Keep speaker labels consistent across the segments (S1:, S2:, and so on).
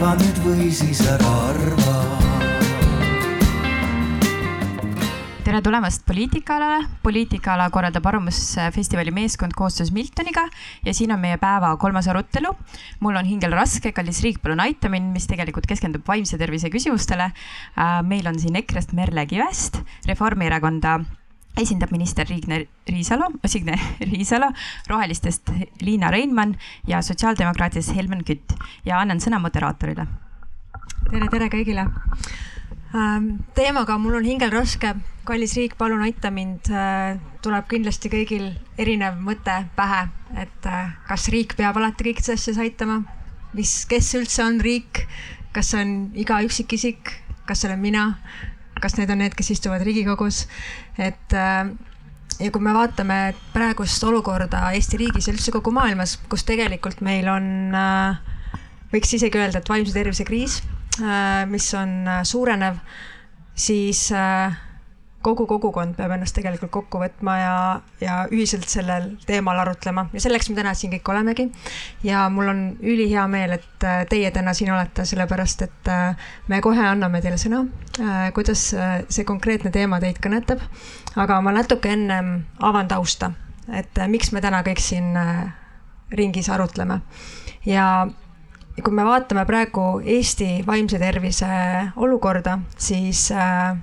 S1: arva nüüd või siis ära arva
S2: tere tulemast Poliitikaalale. poliitikaala korraldab Arvamusfestivali meeskond koostöös Miltoniga ja siin on meie päeva kolmas arutelu. mul on hingel raske, kallis riik, palun aita mind, mis tegelikult keskendub vaimse tervise küsimustele. Äh, meil on siin EKRE-st Merle Kivest, Reformierakonda esindab minister Riigne Riisalo, Signe Riisalo, Rohelistest Liina Reinmann ja Sotsiaaldemokraatidest Helmen Kütt. Ja annan sõna moderaatorile.
S3: tere, tere kõigile. Ähm, teemaga mul on hingel raske, kallis riik, palun aita mind, äh, tuleb kindlasti kõigil erinev mõte pähe, et äh, kas riik peab alati kõikides asjades aitama, mis, kes üldse on riik, kas see on iga üksikisik, kas see olen mina, kas need on need, kes istuvad Riigikogus, et äh, ja kui me vaatame praegust olukorda Eesti riigis ja üldse kogu maailmas, kus tegelikult meil on, võiks isegi öelda, et vaimse tervise kriis Äh, mis on äh, suurenev, siis äh, kogu kogukond peab ennast tegelikult kokku võtma ja, ja ühiselt sellel teemal arutlema ja selleks me täna siin kõik olemegi. ja mul on ülihea meel, et teie täna siin olete, sellepärast et me kohe anname teile sõna, kuidas see konkreetne teema teid kõnetab. aga ma natuke ennem avan tausta, et miks me täna kõik siin ringis arutleme ja ja kui me vaatame praegu Eesti vaimse tervise olukorda, siis äh,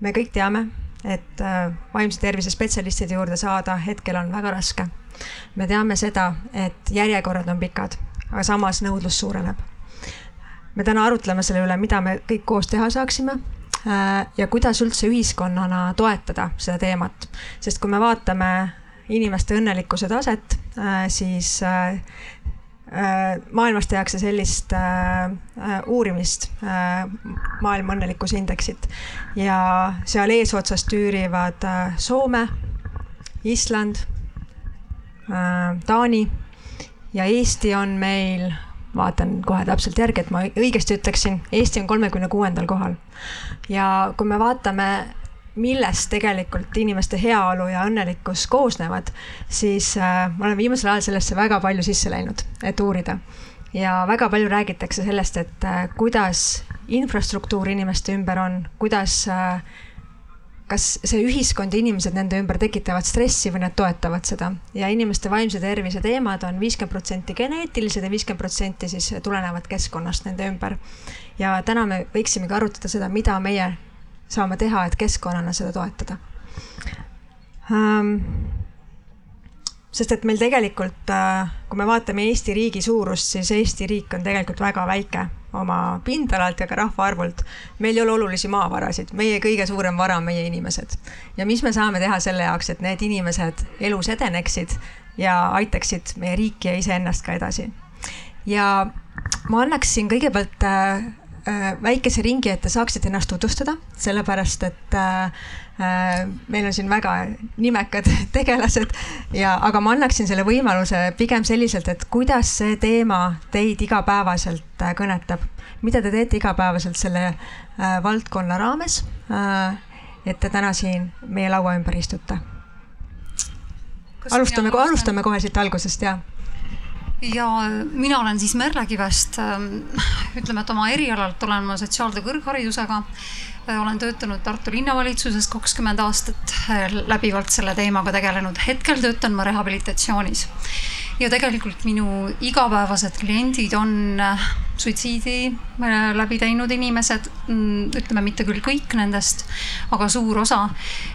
S3: me kõik teame, et äh, vaimse tervise spetsialistide juurde saada hetkel on väga raske. me teame seda, et järjekorrad on pikad, aga samas nõudlus suureneb. me täna arutleme selle üle, mida me kõik koos teha saaksime äh, ja kuidas üldse ühiskonnana toetada seda teemat, sest kui me vaatame inimeste õnnelikkuse taset, siis Äh, maailmas tehakse sellist äh, äh, uurimist, maailma õnnelikkuse indeksit ja seal eesotsas tüürivad Soome, Island, Taani ja Eesti on meil, vaatan kohe täpselt järgi, et ma õigesti ütleksin, Eesti on kolmekümne kuuendal kohal. ja kui me vaatame millest tegelikult inimeste heaolu ja õnnelikkus koosnevad, siis äh, ma olen viimasel ajal sellesse väga palju sisse läinud, et uurida. ja väga palju räägitakse sellest, et äh, kuidas infrastruktuur inimeste ümber on, kuidas äh, kas see ühiskond ja inimesed nende ümber tekitavad stressi või nad toetavad seda ja inimeste vaimse tervise teemad on viiskümmend protsenti geneetilised ja viiskümmend protsenti siis tulenevad keskkonnast nende ümber. ja täna me võiksimegi arutada seda, mida meie saame teha, et keskkonnana seda toetada ähm,? sest et meil tegelikult, äh, kui me vaatame Eesti riigi suurust, siis Eesti riik on tegelikult väga väike oma pindalalt ja ka rahvaarvult. meil ei ole olulisi maavarasid, meie kõige suurem vara on meie inimesed. ja mis me saame teha selle jaoks, et need inimesed elus edeneksid ja aitaksid meie riiki ja iseennast ka edasi. ja ma annaksin kõigepealt äh, väikese ringi, et te saaksite ennast tutvustada, sellepärast et äh, äh, meil on siin väga nimekad tegelased ja, aga ma annaksin selle võimaluse pigem selliselt, et kuidas see teema teid igapäevaselt kõnetab. mida te teete igapäevaselt selle valdkonna raames? et te täna siin meie laua ümber istute. alustame, alustame kohe siit algusest ja
S4: ja mina olen siis Merle Kivest. Ähm, ütleme, et oma erialalt olen ma sotsiaaltöö kõrgharidusega. Äh, olen töötanud Tartu linnavalitsuses kakskümmend aastat, äh, läbivalt selle teemaga tegelenud. hetkel töötan ma rehabilitatsioonis ja tegelikult minu igapäevased kliendid on äh, suitsiidi äh, läbi teinud inimesed, mm, ütleme mitte küll kõik nendest, aga suur osa.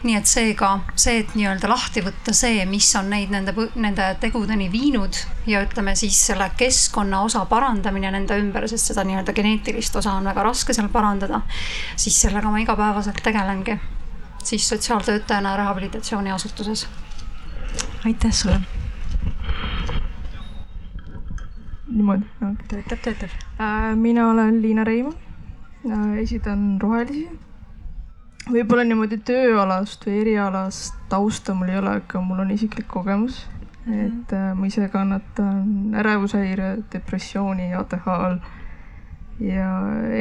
S4: nii et seega see, et nii-öelda lahti võtta see, mis on neid nende, nende tegudeni viinud ja ütleme siis selle keskkonna osa parandamine nende ümber, sest seda nii-öelda geneetilist osa on väga raske seal parandada, siis sellega ma igapäevaselt tegelengi siis sotsiaaltöötajana rehabilitatsiooniasutuses.
S3: aitäh sulle
S5: niimoodi
S3: no.. töötab, töötab
S5: äh,. mina olen Liina Reimann äh,, esindan Rohelisi. võib-olla niimoodi tööalast või erialast tausta mul ei ole, aga mul on isiklik kogemus mm. -hmm. et äh, ma ise kannatan ärevushäire, depressiooni, ATH all. ja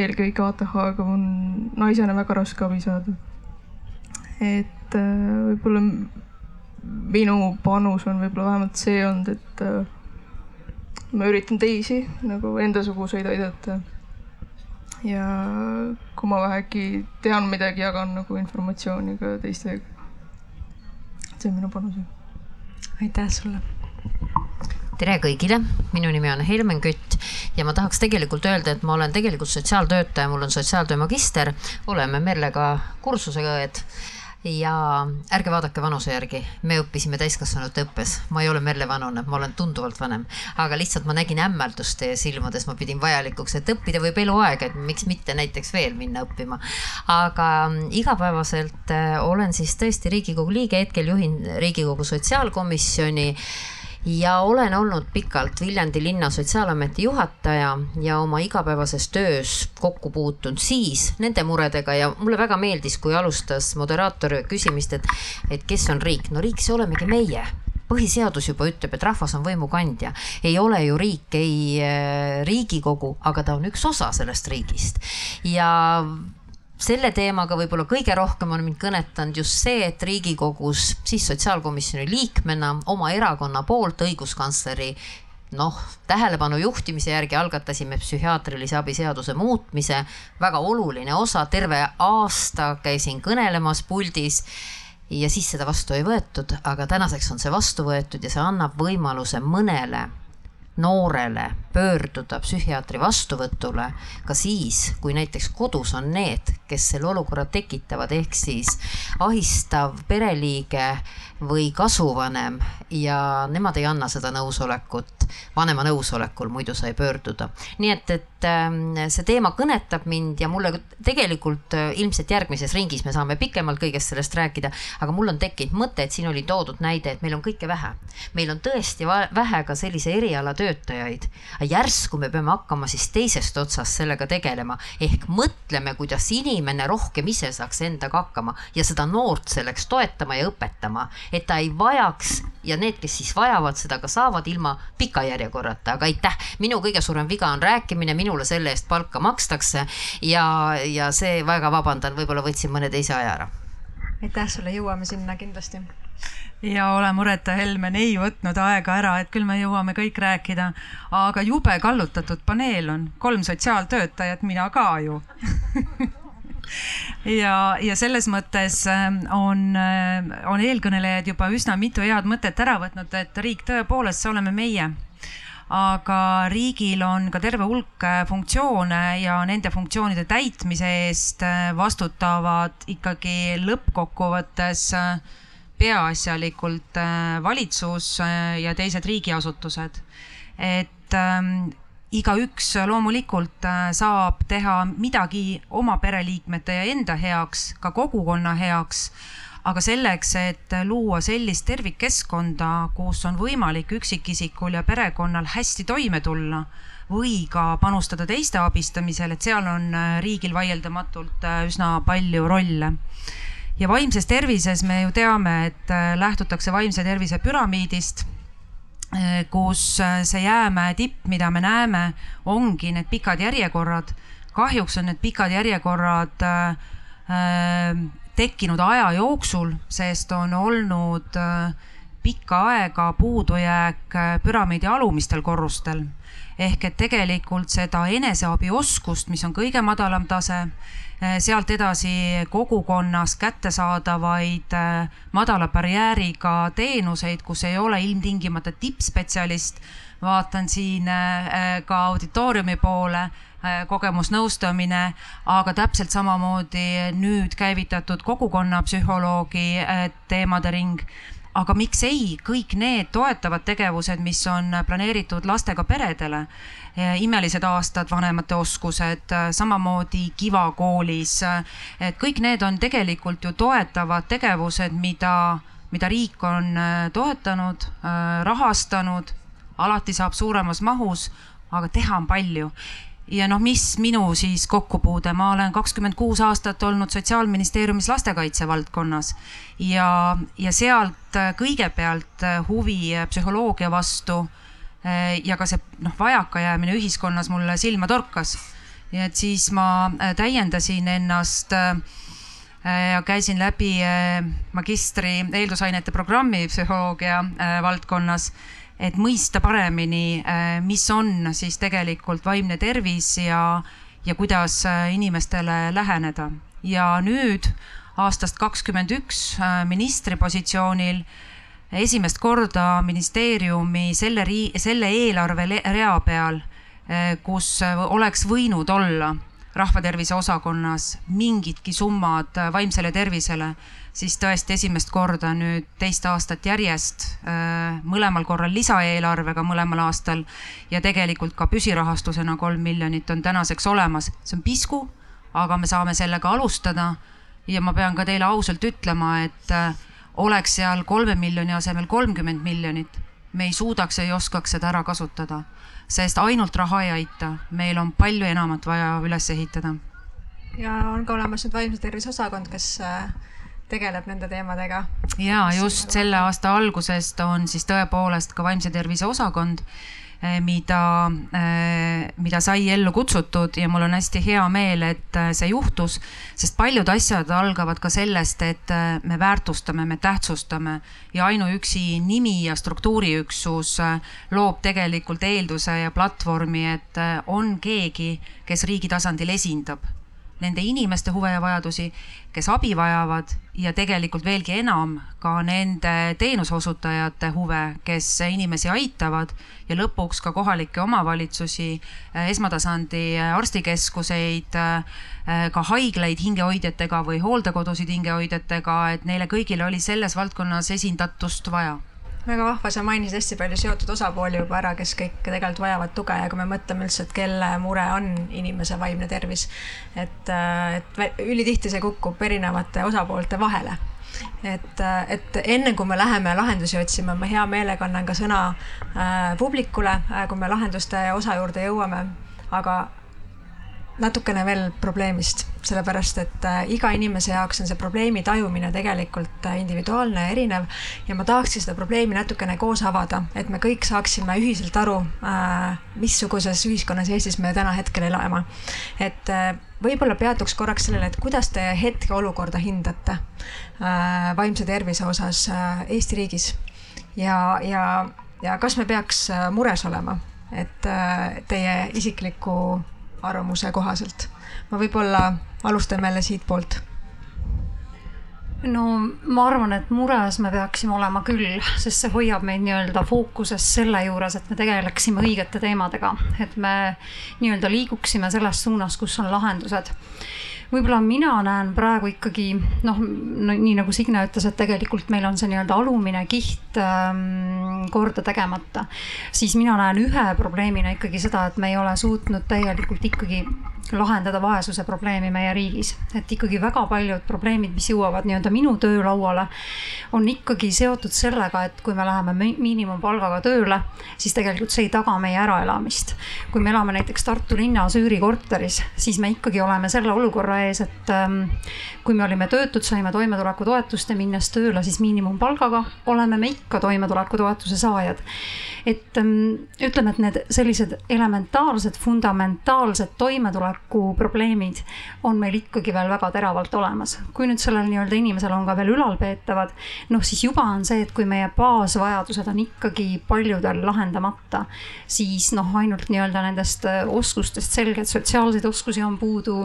S5: eelkõige ATH-ga on naisena väga raske abi saada. et võib-olla minu panus on võib-olla vähemalt see olnud, et ma üritan teisi nagu endasuguseid aidata. ja kui ma vähegi tean midagi, jagan nagu informatsiooni ka teistega. see on minu panus.
S3: aitäh sulle
S6: tere kõigile, minu nimi on Helmen Kütt ja ma tahaks tegelikult öelda, et ma olen tegelikult sotsiaaltöötaja, mul on sotsiaaltöö magister, oleme Merlega kursusega õed ja ärge vaadake vanuse järgi, me õppisime täiskasvanute õppes, ma ei ole Merle vanune, ma olen tunduvalt vanem, aga lihtsalt ma nägin hämmeldust teie silmades, ma pidin vajalikuks, et õppida võib eluaeg, et miks mitte näiteks veel minna õppima. aga mm, igapäevaselt äh, olen siis tõesti Riigikogu liige, hetkel juhin Riigikogu sotsiaalkomisjoni ja olen olnud pikalt Viljandi linna sotsiaalameti juhataja ja oma igapäevases töös kokku puutunud siis nende muredega ja mulle väga meeldis, kui alustas moderaator küsimist, et, et kes on riik, no riik, see olemegi meie. Põhiseadus juba ütleb, et rahvas on võimu kandja, ei ole ju riik, ei äh, Riigikogu, aga ta on üks osa sellest riigist. Ja selle teemaga võib-olla kõige rohkem on mind kõnetanud just see, et Riigikogus siis sotsiaalkomisjoni liikmena oma erakonna poolt õiguskantsleri noh, tähelepanu juhtimise järgi algatasime psühhiaatrilise abi seaduse muutmise, väga oluline osa, terve aasta käisin kõnelemas puldis ja siis seda vastu ei võetud, aga tänaseks on see vastu võetud ja see annab võimaluse mõnele noorele pöörduda psühhiaatri vastuvõtule ka siis, kui näiteks kodus on need, kes selle olukorra tekitavad, ehk siis ahistav pereliige või kasuvanem ja nemad ei anna seda nõusolekut, vanema nõusolekul, muidu sa ei pöörduda. nii et, et ähm, see teema kõnetab mind ja mulle tegelikult äh, ilmselt järgmises ringis me saame pikemalt kõigest sellest rääkida, aga mul on tekkinud mõte, et siin oli toodud näide, et meil on kõike vähe. meil on tõesti vähe ka sellise eriala töötajaid, järsku me peame hakkama siis teisest otsast sellega tegelema, ehk mõtleme, kuidas inimene rohkem ise saaks endaga hakkama ja seda noort selleks toetama ja õpetama et ta ei vajaks ja need, kes siis vajavad seda, ka saavad ilma pika järjekorrata, aga aitäh. minu kõige suurem viga on rääkimine, minule selle eest palka makstakse. Ja, ja see väga vabandan, võib-olla võtsin mõne teise aja ära.
S3: aitäh sulle, jõuame sinna kindlasti.
S7: Ja ole mureta, Helmen ei võtnud aega ära, et küll me jõuame kõik rääkida, aga jube kallutatud paneel on, kolm sotsiaaltöötajat, mina ka ju. Ja, ja selles mõttes ähm, on, äh, on eelkõnelejad juba üsna mitu head mõtet ära võtnud, et riik tõepoolest, see oleme meie aga riigil on ka terve hulk äh, funktsioone ja nende funktsioonide täitmise eest äh, vastutavad ikkagi lõppkokkuvõttes peaasjalikult valitsus ja teised riigiasutused. et ähm, igaüks loomulikult äh, saab teha midagi oma pereliikmete ja enda heaks, ka kogukonna heaks, aga selleks, et luua sellist tervikkeskkonda, kus on võimalik üksikisikul ja perekonnal hästi toime tulla või ka panustada teiste abistamisel, et seal on äh, riigil vaieldamatult äh, üsna palju rolle ja vaimses tervises me ju teame, et lähtutakse vaimse tervise püramiidist Äh, kus äh, see jäämäe tipp, mida me näeme, ongi need pikad järjekorrad. kahjuks on need pikad järjekorrad äh, tekkinud aja jooksul, sest on olnud pikka aega puudujääk püramiidi alumistel korrustel. ehk et tegelikult seda eneseabioskust, mis on kõige madalam tase, Eh, sealt edasi kogukonnas kättesaadavaid madala barjääriga teenuseid, kus ei ole ilmtingimata tippspetsialist. vaatan siin ka auditooriumi poole kogemusnõustamine, aga täpselt samamoodi nüüd käivitatud kogukonnapsühholoogi teemade ring. Aga miks ei, kõik need toetavad tegevused, mis on planeeritud lastega peredele, imelised aastad, vanemate oskused, samamoodi Kiva koolis, et kõik need on tegelikult ju toetavad tegevused, mida, mida riik on äh, toetanud, äh, rahastanud, alati saab suuremas mahus, aga teha on palju ja noh, mis minu siis kokkupuude, ma olen kakskümmend kuus aastat olnud Sotsiaalministeeriumis lastekaitse valdkonnas ja, ja sealt äh, kõigepealt äh, huvi psühholoogia vastu äh, ja ka see noh, vajakajäämine ühiskonnas mulle silma torkas. ja et siis ma täiendasin ennast ja käisin läbi magistri eeldusainete programmi psühholoogia valdkonnas et mõista paremini, mis on siis tegelikult vaimne tervis ja, ja kuidas inimestele läheneda. ja nüüd aastast kakskümmend üks ministri positsioonil esimest korda ministeeriumi selle rii-, selle eelarve rea peal, kus oleks võinud olla rahvatervise osakonnas mingidki summad vaimsele tervisele, siis tõesti esimest korda nüüd teist aastat järjest, mõlemal korral lisaeelarvega mõlemal aastal ja tegelikult ka püsirahastusena kolm miljonit on tänaseks olemas. see on pisku, aga me saame sellega alustada ja ma pean ka teile ausalt ütlema, et oleks seal kolme miljoni asemel kolmkümmend miljonit, me ei suudaks ei oskaks seda ära kasutada, sest ainult raha ei aita, meil on palju enamat vaja üles ehitada.
S3: ja on ka olemas nüüd vaimse tervise osakond, kes äh, tegeleb nende teemadega.
S7: ja just selle aasta algusest on siis tõepoolest ka vaimse tervise osakond mida, eh, mida sai ellu kutsutud ja mul on hästi hea meel, et eh, see juhtus, sest paljud asjad algavad ka sellest, et me väärtustame, me tähtsustame ja ainuüksi nimi ja struktuuriüksus loob tegelikult eelduse ja platvormi, et on keegi, kes riigi tasandil esindab nende inimeste huve ja vajadusi, kes abi vajavad ja tegelikult veelgi enam ka nende teenuseosutajate huve, kes inimesi aitavad ja lõpuks ka kohalikke omavalitsusi, esmatasandi arstikeskuseid, ka haiglaid hingehoidjatega või hooldekodusid hingehoidjatega, et neile kõigile oli selles valdkonnas esindatust vaja
S3: väga vahva, sa mainisid hästi palju seotud osapooli juba ära, kes kõik tegelikult vajavad tuge ja kui me mõtleme üldse, et kelle mure on inimese vaimne tervis, et, äh, et ülitihti see kukub erinevate osapoolte vahele. Et, äh, et enne kui me läheme lahendusi otsima, ma hea meelega annan ka sõna äh, publikule äh,, kui me lahenduste osa juurde jõuame, aga natukene veel probleemist, sellepärast et äh, iga inimese jaoks on see probleemi tajumine tegelikult äh, individuaalne ja erinev ja ma tahakski seda probleemi natukene koos avada, et me kõik saaksime ühiselt aru, äh, missuguses ühiskonnas Eestis me täna hetkel elame. et võib-olla peatuks korraks sellele, et kuidas te hetkeolukorda hindate vaimse tervise osas Eesti riigis ja, ja, ja kas me peaks mures olema, et teie isikliku arvamuse kohaselt. ma võib-olla alustame jälle siitpoolt
S4: no ma arvan, et mures me peaksime olema küll, sest see hoiab meid nii-öelda fookuses selle juures, et me tegeleksime õigete teemadega, et me nii-öelda liiguksime selles suunas, kus on lahendused võib-olla mina näen praegu ikkagi noh no,, nii nagu Signe ütles, et tegelikult meil on see nii-öelda alumine kiht ähm, korda tegemata, siis mina näen ühe probleemina ikkagi seda, et me ei ole suutnud täielikult ikkagi lahendada vaesuse probleemi meie riigis. et ikkagi väga paljud probleemid, mis jõuavad nii-öelda minu töölauale, on ikkagi seotud sellega, et kui me läheme miinimumpalgaga tööle, siis tegelikult see ei taga meie äraelamist. kui me elame näiteks Tartu linnas üürikorteris, siis me ikkagi oleme selle olukorra ees, et ähm, kui me olime töötud, saime toimetulekutoetust ja minnes tööle siis miinimumpalgaga, oleme me ikka toimetulekutoetuse saajad. et ähm, ütleme, et need sellised elementaarsed, fundamentaalsed toimetuleku julgeolekuprobleemid on meil ikkagi veel väga teravalt olemas. kui nüüd sellel nii-öelda inimesel on ka veel ülalpeetavad, noh siis juba on see, et kui meie baasvajadused on ikkagi paljudel lahendamata, siis noh, ainult nii-öelda nendest äh, oskustest selgelt sotsiaalseid oskusi on puudu,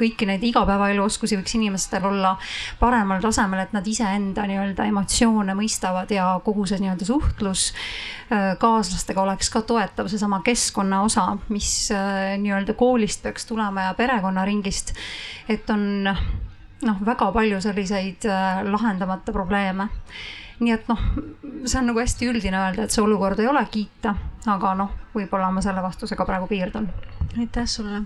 S4: kõiki neid igapäevaelu oskusi võiks inimestel olla paremal tasemel, et nad iseenda nii-öelda emotsioone mõistavad ja kogu see nii-öelda suhtlus äh, kaaslastega oleks ka toetav, seesama keskkonna osa, mis äh, nii-öelda koolist peaks tulema ja perekonnaringist. et on noh, väga palju selliseid äh, lahendamata probleeme. nii et noh, see on nagu hästi üldine öelda, et see olukord ei ole kiita, aga noh, võib-olla ma selle vastusega praegu piirdun.
S3: aitäh sulle.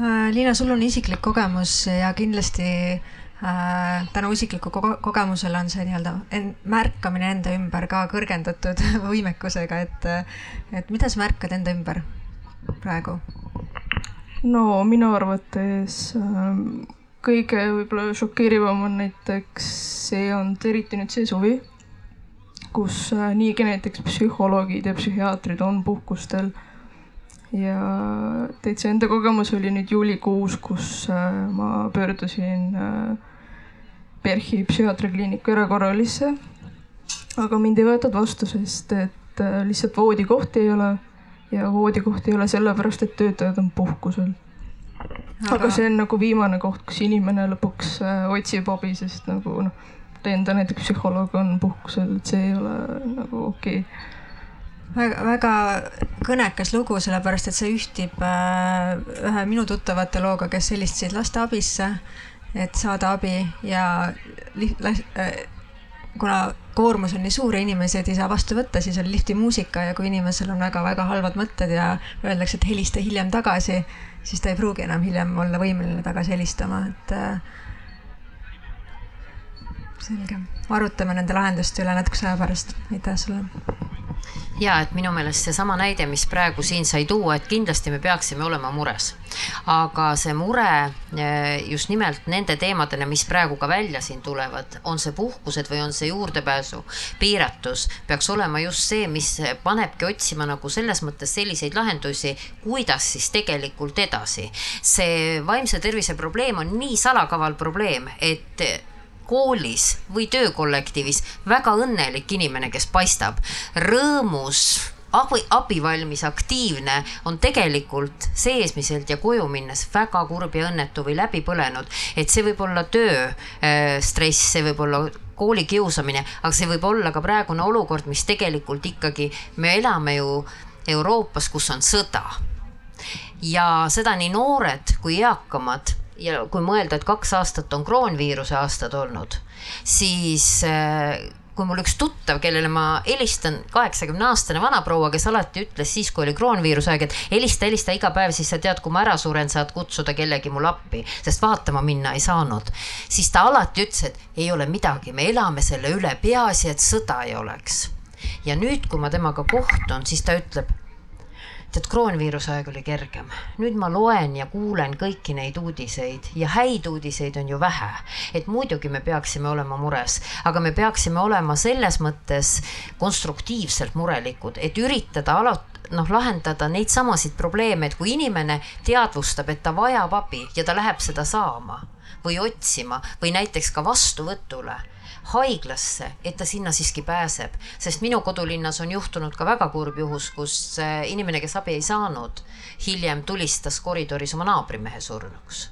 S3: Äh, Liina, sul on isiklik kogemus ja kindlasti äh, tänu isikliku ko kogemusele on see nii-öelda märkamine enda ümber ka kõrgendatud võimekusega, et, et mida sa märkad enda ümber praegu?
S5: No minu arvates ähm, kõige võib-olla šokeerivam on näiteks see olnud eriti nüüd see suvi, kus äh, niigi näiteks psühholoogid ja psühhiaatrid on puhkustel. ja täitsa enda kogemus oli nüüd juulikuus, kus äh, ma pöördusin äh, PERH-i psühhiaatriakliiniku erakorralisse. aga mind ei võetud vastu, sest et lihtsalt voodikohti ei ole ja voodikohti ei ole sellepärast, et töötajad on puhkusel. aga see on nagu viimane koht, kus inimene lõpuks äh, otsib abi, sest nagu noh, enda näiteks psühholoog on puhkusel, et see ei ole nagu okei okay
S3: väga, väga kõnekas lugu, sellepärast et see ühtib äh, ühe minu tuttavate looga, kes helistasid lasteabisse, et saada abi ja äh, kuna koormus on nii suur ja inimesed ei saa vastu võtta, siis on liftimuusika ja kui inimesel on väga-väga halvad mõtted ja öeldakse, et helista hiljem tagasi, siis ta ei pruugi enam hiljem olla võimeline tagasi helistama, et äh, selge, arutame nende lahenduste üle natukese aja pärast, aitäh sulle
S6: ja et minu meelest seesama näide, mis praegu siin sai tuua, et kindlasti me peaksime olema mures. aga see mure eh, just nimelt nende teemadena, mis praegu ka välja siin tulevad, on see puhkused või on see juurdepääsu piiratus, peaks olema just see, mis panebki otsima nagu selles mõttes selliseid lahendusi, kuidas siis tegelikult edasi. see vaimse tervise probleem on nii salakaval probleem, et koolis või töökollektiivis väga õnnelik inimene, kes paistab rõõmus abi, abivalmis, aktiivne, on tegelikult seesmiselt ja koju minnes väga kurb ja õnnetu või läbi põlenud. et see võib olla tööstress, see võib olla koolikiusamine, aga see võib olla ka praegune olukord, mis tegelikult ikkagi, me elame ju Euroopas, kus on sõda. ja seda nii noored kui eakamad ja kui mõelda, et kaks aastat on kroonviiruse aastad olnud, siis äh, kui mul üks tuttav, kellele ma helistan, kaheksakümne aastane vanaproua, kes alati ütles siis, kui oli kroonviiruse aeg, et helista, helista iga päev, siis sa tead, kui ma ära suren, saad kutsuda kellegi mulle appi, sest vaatama minna ei saanud. siis ta alati ütles, et ei ole midagi, me elame selle üle, peaasi, et sõda ei oleks. ja nüüd, kui ma temaga kohtun, siis ta ütleb tead, kroonviiruse aeg oli kergem. nüüd ma loen ja kuulen kõiki neid uudiseid ja häid uudiseid on ju vähe. et muidugi me peaksime olema mures, aga me peaksime olema selles mõttes konstruktiivselt murelikud, et üritada alati noh, lahendada neid samasid probleeme, et kui inimene teadvustab, et ta vajab abi ja ta läheb seda saama või otsima või näiteks ka vastuvõtule haiglasse, et ta sinna siiski pääseb. sest minu kodulinnas on juhtunud ka väga kurb juhus, kus äh, inimene, kes abi ei saanud, hiljem tulistas koridoris oma naabrimehe surnuks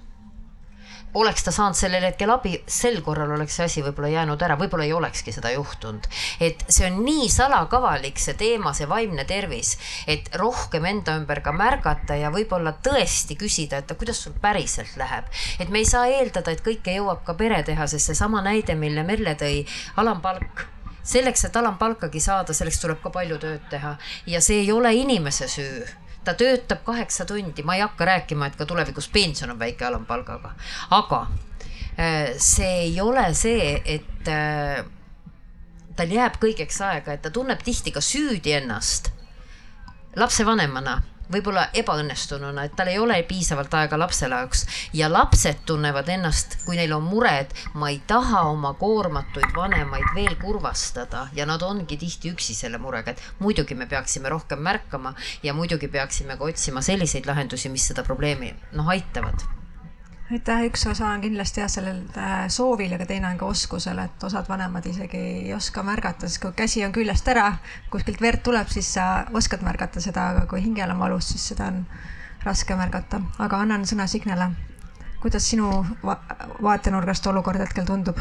S6: oleks ta saanud sellel hetkel abi, sel korral oleks see asi võib-olla jäänud ära, võib-olla ei olekski seda juhtunud. et see on nii salakavalik, see teema, see vaimne tervis, et rohkem enda ümber ka märgata ja võib-olla tõesti küsida, et kuidas sul päriselt läheb. et me ei saa eeldada, et kõike jõuab ka pere teha, sest seesama näide, mille Merle tõi, alampalk selleks, et alampalkagi saada, selleks tuleb ka palju tööd teha ja see ei ole inimese süü ta töötab kaheksa tundi, ma ei hakka rääkima, et ka tulevikus pension on väike alampalgaga, aga äh, see ei ole see, et äh, tal jääb kõigeks aega, et ta tunneb tihti ka süüdi ennast lapsevanemana võib-olla ebaõnnestununa, et tal ei ole piisavalt aega lapsele jaoks ja lapsed tunnevad ennast, kui neil on mured, ma ei taha oma koormatuid vanemaid veel kurvastada. Ja nad ongi tihti üksi selle murega, et muidugi me peaksime rohkem märkama ja muidugi peaksime ka otsima selliseid lahendusi, mis seda probleemi noh, aitavad
S3: aitäh, üks osa on kindlasti jah, sellel äh, soovil, aga teine on ka oskusel, et osad vanemad isegi ei oska märgata, sest kui käsi on küljest ära, kuskilt verd tuleb, siis sa oskad märgata seda, aga kui hingel on valus, siis seda on raske märgata. aga annan sõna Signele. kuidas sinu va vaatenurgast olukord hetkel tundub?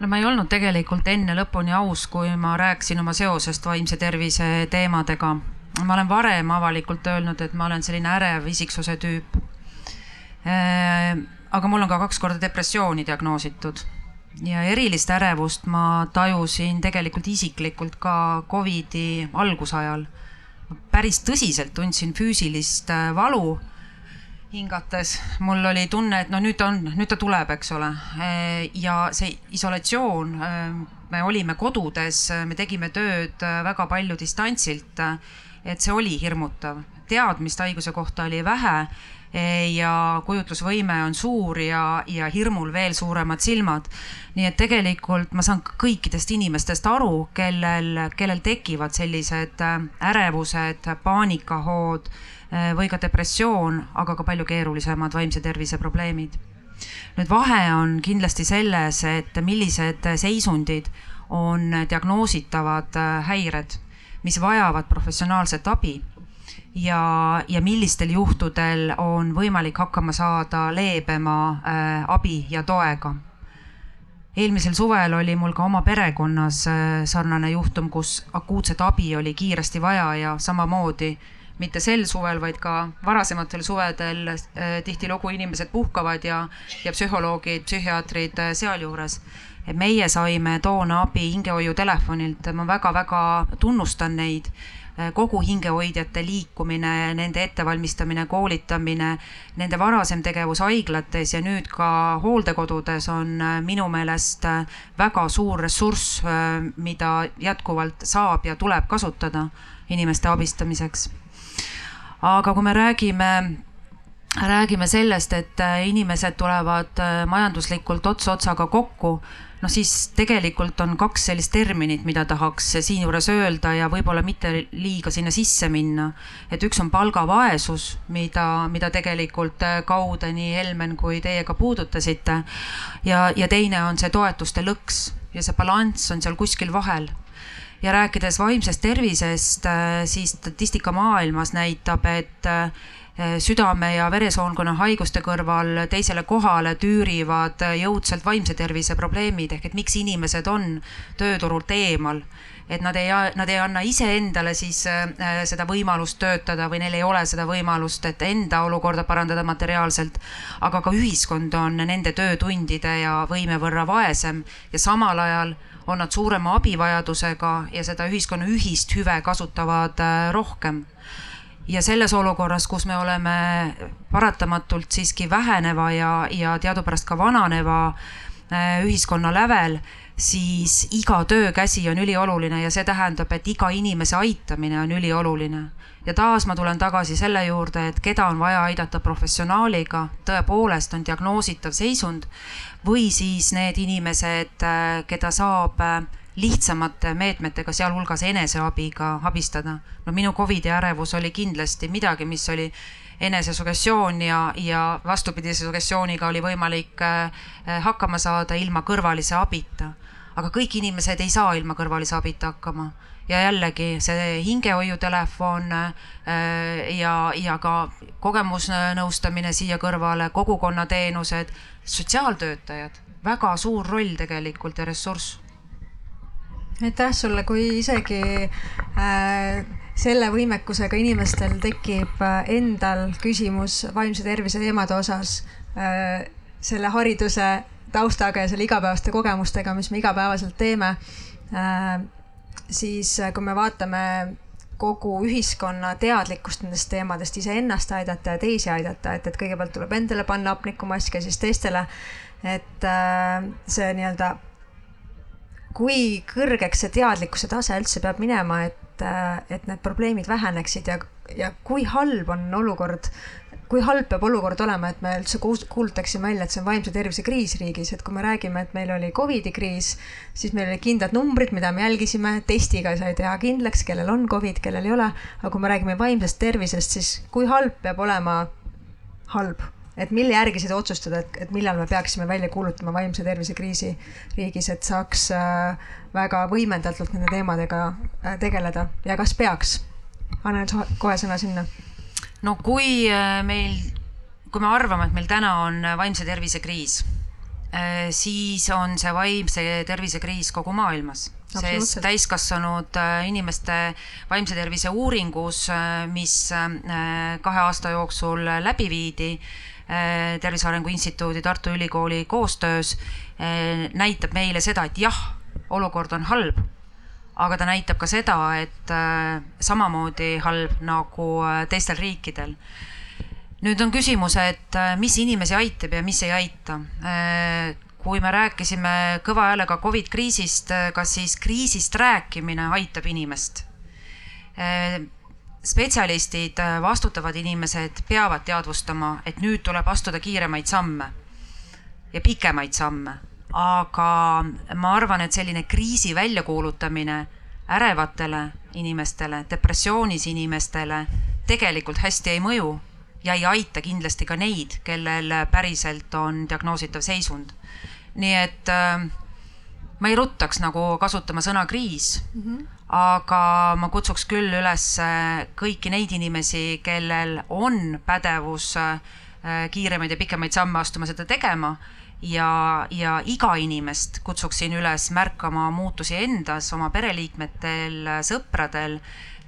S7: no ma ei olnud tegelikult enne lõpuni aus, kui ma rääkisin oma seosest vaimse tervise teemadega. ma olen varem avalikult öelnud, et ma olen selline ärev isiksuse tüüp aga mul on ka kaks korda depressiooni diagnoositud ja erilist ärevust ma tajusin tegelikult isiklikult ka Covidi algusajal. päris tõsiselt tundsin füüsilist äh, valu hingates, mul oli tunne, et no nüüd on, nüüd ta tuleb, eks ole. Äh, ja see isolatsioon, me olime kodudes, me tegime tööd väga palju distantsilt. et see oli hirmutav, teadmist haiguse kohta oli vähe ja kujutlusvõime on suur ja, ja hirmul veel suuremad silmad. nii et tegelikult ma saan kõikidest inimestest aru, kellel, kellel tekivad sellised äh, ärevused, paanikahood äh, või ka depressioon, aga ka palju keerulisemad vaimse tervise probleemid. nüüd vahe on kindlasti selles, et millised seisundid on diagnoositavad äh, häired mis vajavad professionaalset abi ja, ja millistel juhtudel on võimalik hakkama saada leebema äh, abi ja toega. eelmisel suvel oli mul ka oma perekonnas äh, sarnane juhtum, kus akuutset abi oli kiiresti vaja ja samamoodi mitte sel suvel, vaid ka varasematel suvedel äh, tihtilugu inimesed puhkavad ja, ja psühholoogid, psühhiaatrid äh, sealjuures. et meie saime toona abi hingehoiutelefonilt, ma väga-väga tunnustan neid kogu hingehoidjate liikumine, nende ettevalmistamine, koolitamine, nende varasem tegevus haiglates ja nüüd ka hooldekodudes on minu meelest väga suur ressurss, mida jätkuvalt saab ja tuleb kasutada inimeste abistamiseks. Aga kui me räägime räägime sellest, et äh, inimesed tulevad äh, majanduslikult ots otsaga kokku, noh siis tegelikult on kaks sellist terminit, mida tahaks siinjuures öelda ja võib-olla mitte liiga sinna sisse minna. et üks on palgavaesus, mida, mida tegelikult äh, kaude nii Helmen kui teie ka puudutasite. ja, ja teine on see toetuste lõks ja see balanss on seal kuskil vahel ja rääkides vaimsest tervisest, äh, siis statistika maailmas näitab, et äh, südame ja veresoonkonna haiguste kõrval teisele kohale tüürivad jõudsalt vaimse tervise probleemid ehk et miks inimesed on tööturult eemal et nad ei, nad ei anna iseendale siis äh, seda võimalust töötada või neil ei ole seda võimalust, et enda olukorda parandada materiaalselt. aga ka ühiskond on nende töötundide ja võime võrra vaesem ja samal ajal on nad suurema abivajadusega ja seda ühiskonna ühist hüve kasutavad äh, rohkem. Ja selles olukorras, kus me oleme paratamatult siiski väheneva ja, ja teadupärast ka vananeva äh, ühiskonna lävel, siis iga töökäsi on ülioluline ja see tähendab, et iga inimese aitamine on ülioluline. ja taas ma tulen tagasi selle juurde, et keda on vaja aidata professionaaliga, tõepoolest on diagnoositav seisund või siis need inimesed, äh, keda saab äh, lihtsamate meetmetega, sealhulgas eneseabiga abistada. no minu Covidi ärevus oli kindlasti midagi, mis oli enesesugestioon ja, ja vastupidise sugestiooniga oli võimalik äh, hakkama saada ilma kõrvalise abita. aga kõik inimesed ei saa ilma kõrvalise abita hakkama ja jällegi see hingehoiutelefon ja, ja ka kogemusnõustamine siia kõrvale, kogukonnateenused sotsiaaltöötajad, väga suur roll tegelikult ja ressurss.
S3: Aitäh sulle, kui isegi äh, selle võimekusega inimestel tekib äh, endal küsimus vaimse tervise teemade osas äh, selle hariduse taustaga ja selle igapäevaste kogemustega, mis me igapäevaselt teeme äh,, siis äh, kui me vaatame kogu ühiskonna teadlikkust nendest teemadest, iseennast aidata ja teisi aidata, et, et kõigepealt tuleb endale panna hapnikumask ja siis teistele. et äh, see nii-öelda, kui kõrgeks see teadlikkuse tase üldse peab minema, et, äh, et need probleemid väheneksid ja, ja kui halb on olukord kui halb peab olukord olema, et me üldse kuulutaksime välja, et see on vaimse tervise kriis riigis, et kui me räägime, et meil oli Covidi kriis, siis meil olid kindlad numbrid, mida me jälgisime, testiga sai teha kindlaks, kellel on Covid, kellel ei ole. aga kui me räägime vaimsest tervisest, siis kui halb peab olema halb, et mille järgi seda otsustada, et, et millal me peaksime välja kuulutama vaimse tervise kriisi riigis, et saaks äh, väga võimendatult nende teemadega äh, tegeleda. Ja kas peaks? annan kohe sõna sinna.
S7: No kui äh, meil, kui me arvame, et meil täna on vaimse tervise kriis, siis on see vaimse tervise kriis kogu maailmas. Sest täiskasvanud inimeste vaimse tervise uuringus, mis kahe aasta jooksul läbi viidi Tervise Arengu Instituudi, Tartu Ülikooli koostöös, näitab meile seda, et jah, olukord on halb aga ta näitab ka seda, et äh, samamoodi halb nagu äh, teistel riikidel. nüüd on küsimus, et äh, mis inimesi aitab ja mis ei aita. kui me rääkisime kõva häälega Covid kriisist, kas siis kriisist rääkimine aitab inimest? Spetsialistid, vastutavad inimesed peavad teadvustama, et nüüd tuleb astuda kiiremaid samme ja pikemaid samme aga ma arvan, et selline kriisi väljakuulutamine ärevatele inimestele, depressioonis inimestele tegelikult hästi ei mõju ja ei aita kindlasti ka neid, kellel päriselt on diagnoositav seisund. nii et äh, ma ei ruttaks nagu kasutama sõna kriis mm, -hmm. Aga ma kutsuks küll üles kõiki neid inimesi, kellel on pädevus äh, kiiremaid ja pikemaid samme astuma, seda tegema. Ja, ja iga inimest kutsuksin üles märkama muutusi endas, oma pereliikmetel, sõpradel,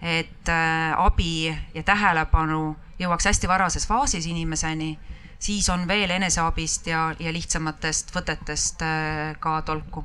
S7: et äh, abi ja tähelepanu jõuaks hästi varases faasis inimeseni, siis on veel eneseabist ja, ja lihtsamatest võtetest äh, ka tolku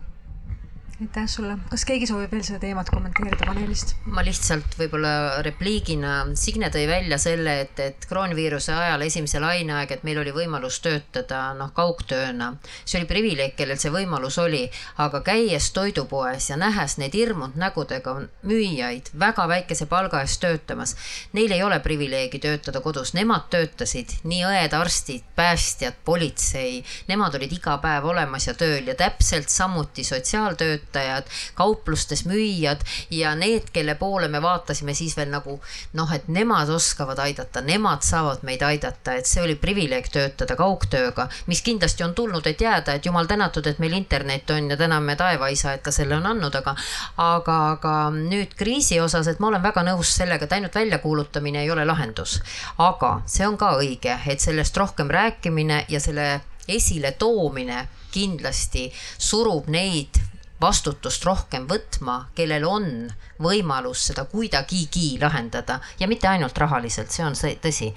S3: aitäh sulle, kas keegi soovib veel seda teemat kommenteerida paneelist?
S6: ma lihtsalt võib-olla repliigina, Signe tõi välja selle, et, et kroonviiruse ajal esimese laine aeg, et meil oli võimalus töötada noh, kaugtööna. see oli privileeg, kellel see võimalus oli, aga käies toidupoes ja nähes neid hirmunud nägudega müüjaid väga väikese palga eest töötamas, neil ei ole privileegi töötada kodus, nemad töötasid, nii õed, arstid, päästjad, politsei, nemad olid iga päev olemas ja tööl ja täpselt samuti sotsiaaltöötajad, töötajad, kauplustes müüjad ja need, kelle poole me vaatasime siis veel nagu noh, et nemad oskavad aidata, nemad saavad meid aidata, et see oli privileeg töötada kaugtööga, mis kindlasti on tulnud, et jääda, et jumal tänatud, et meil internet on ja täname taevaisa, et ka selle on andnud, aga aga, aga nüüd kriisi osas, et ma olen väga nõus sellega, et ainult väljakuulutamine ei ole lahendus. aga see on ka õige, et sellest rohkem rääkimine ja selle esiletoomine kindlasti surub neid vastutust rohkem võtma, kellel on võimalus seda kuidagigi lahendada. Ja mitte ainult rahaliselt, see on see tõsi.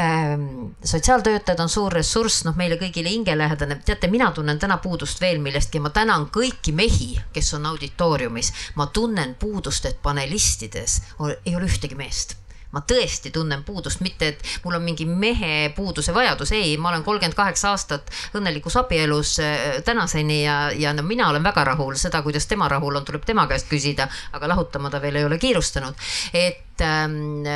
S6: Ähm,. sotsiaaltöötajad on suur ressurss, noh, meile kõigile hingelähedane, teate, mina tunnen täna puudust veel millestki, ma tänan kõiki mehi, kes on auditooriumis, ma tunnen puudust, et panelistides ei ole ühtegi meest ma tõesti tunnen puudust, mitte et mul on mingi mehe puuduse vajadus, ei, ma olen kolmkümmend kaheksa aastat õnnelikus abielus äh, tänaseni ja, ja no mina olen väga rahul, seda, kuidas tema rahul on, tuleb tema käest küsida, aga lahutama ta veel ei ole kiirustanud. et ähm,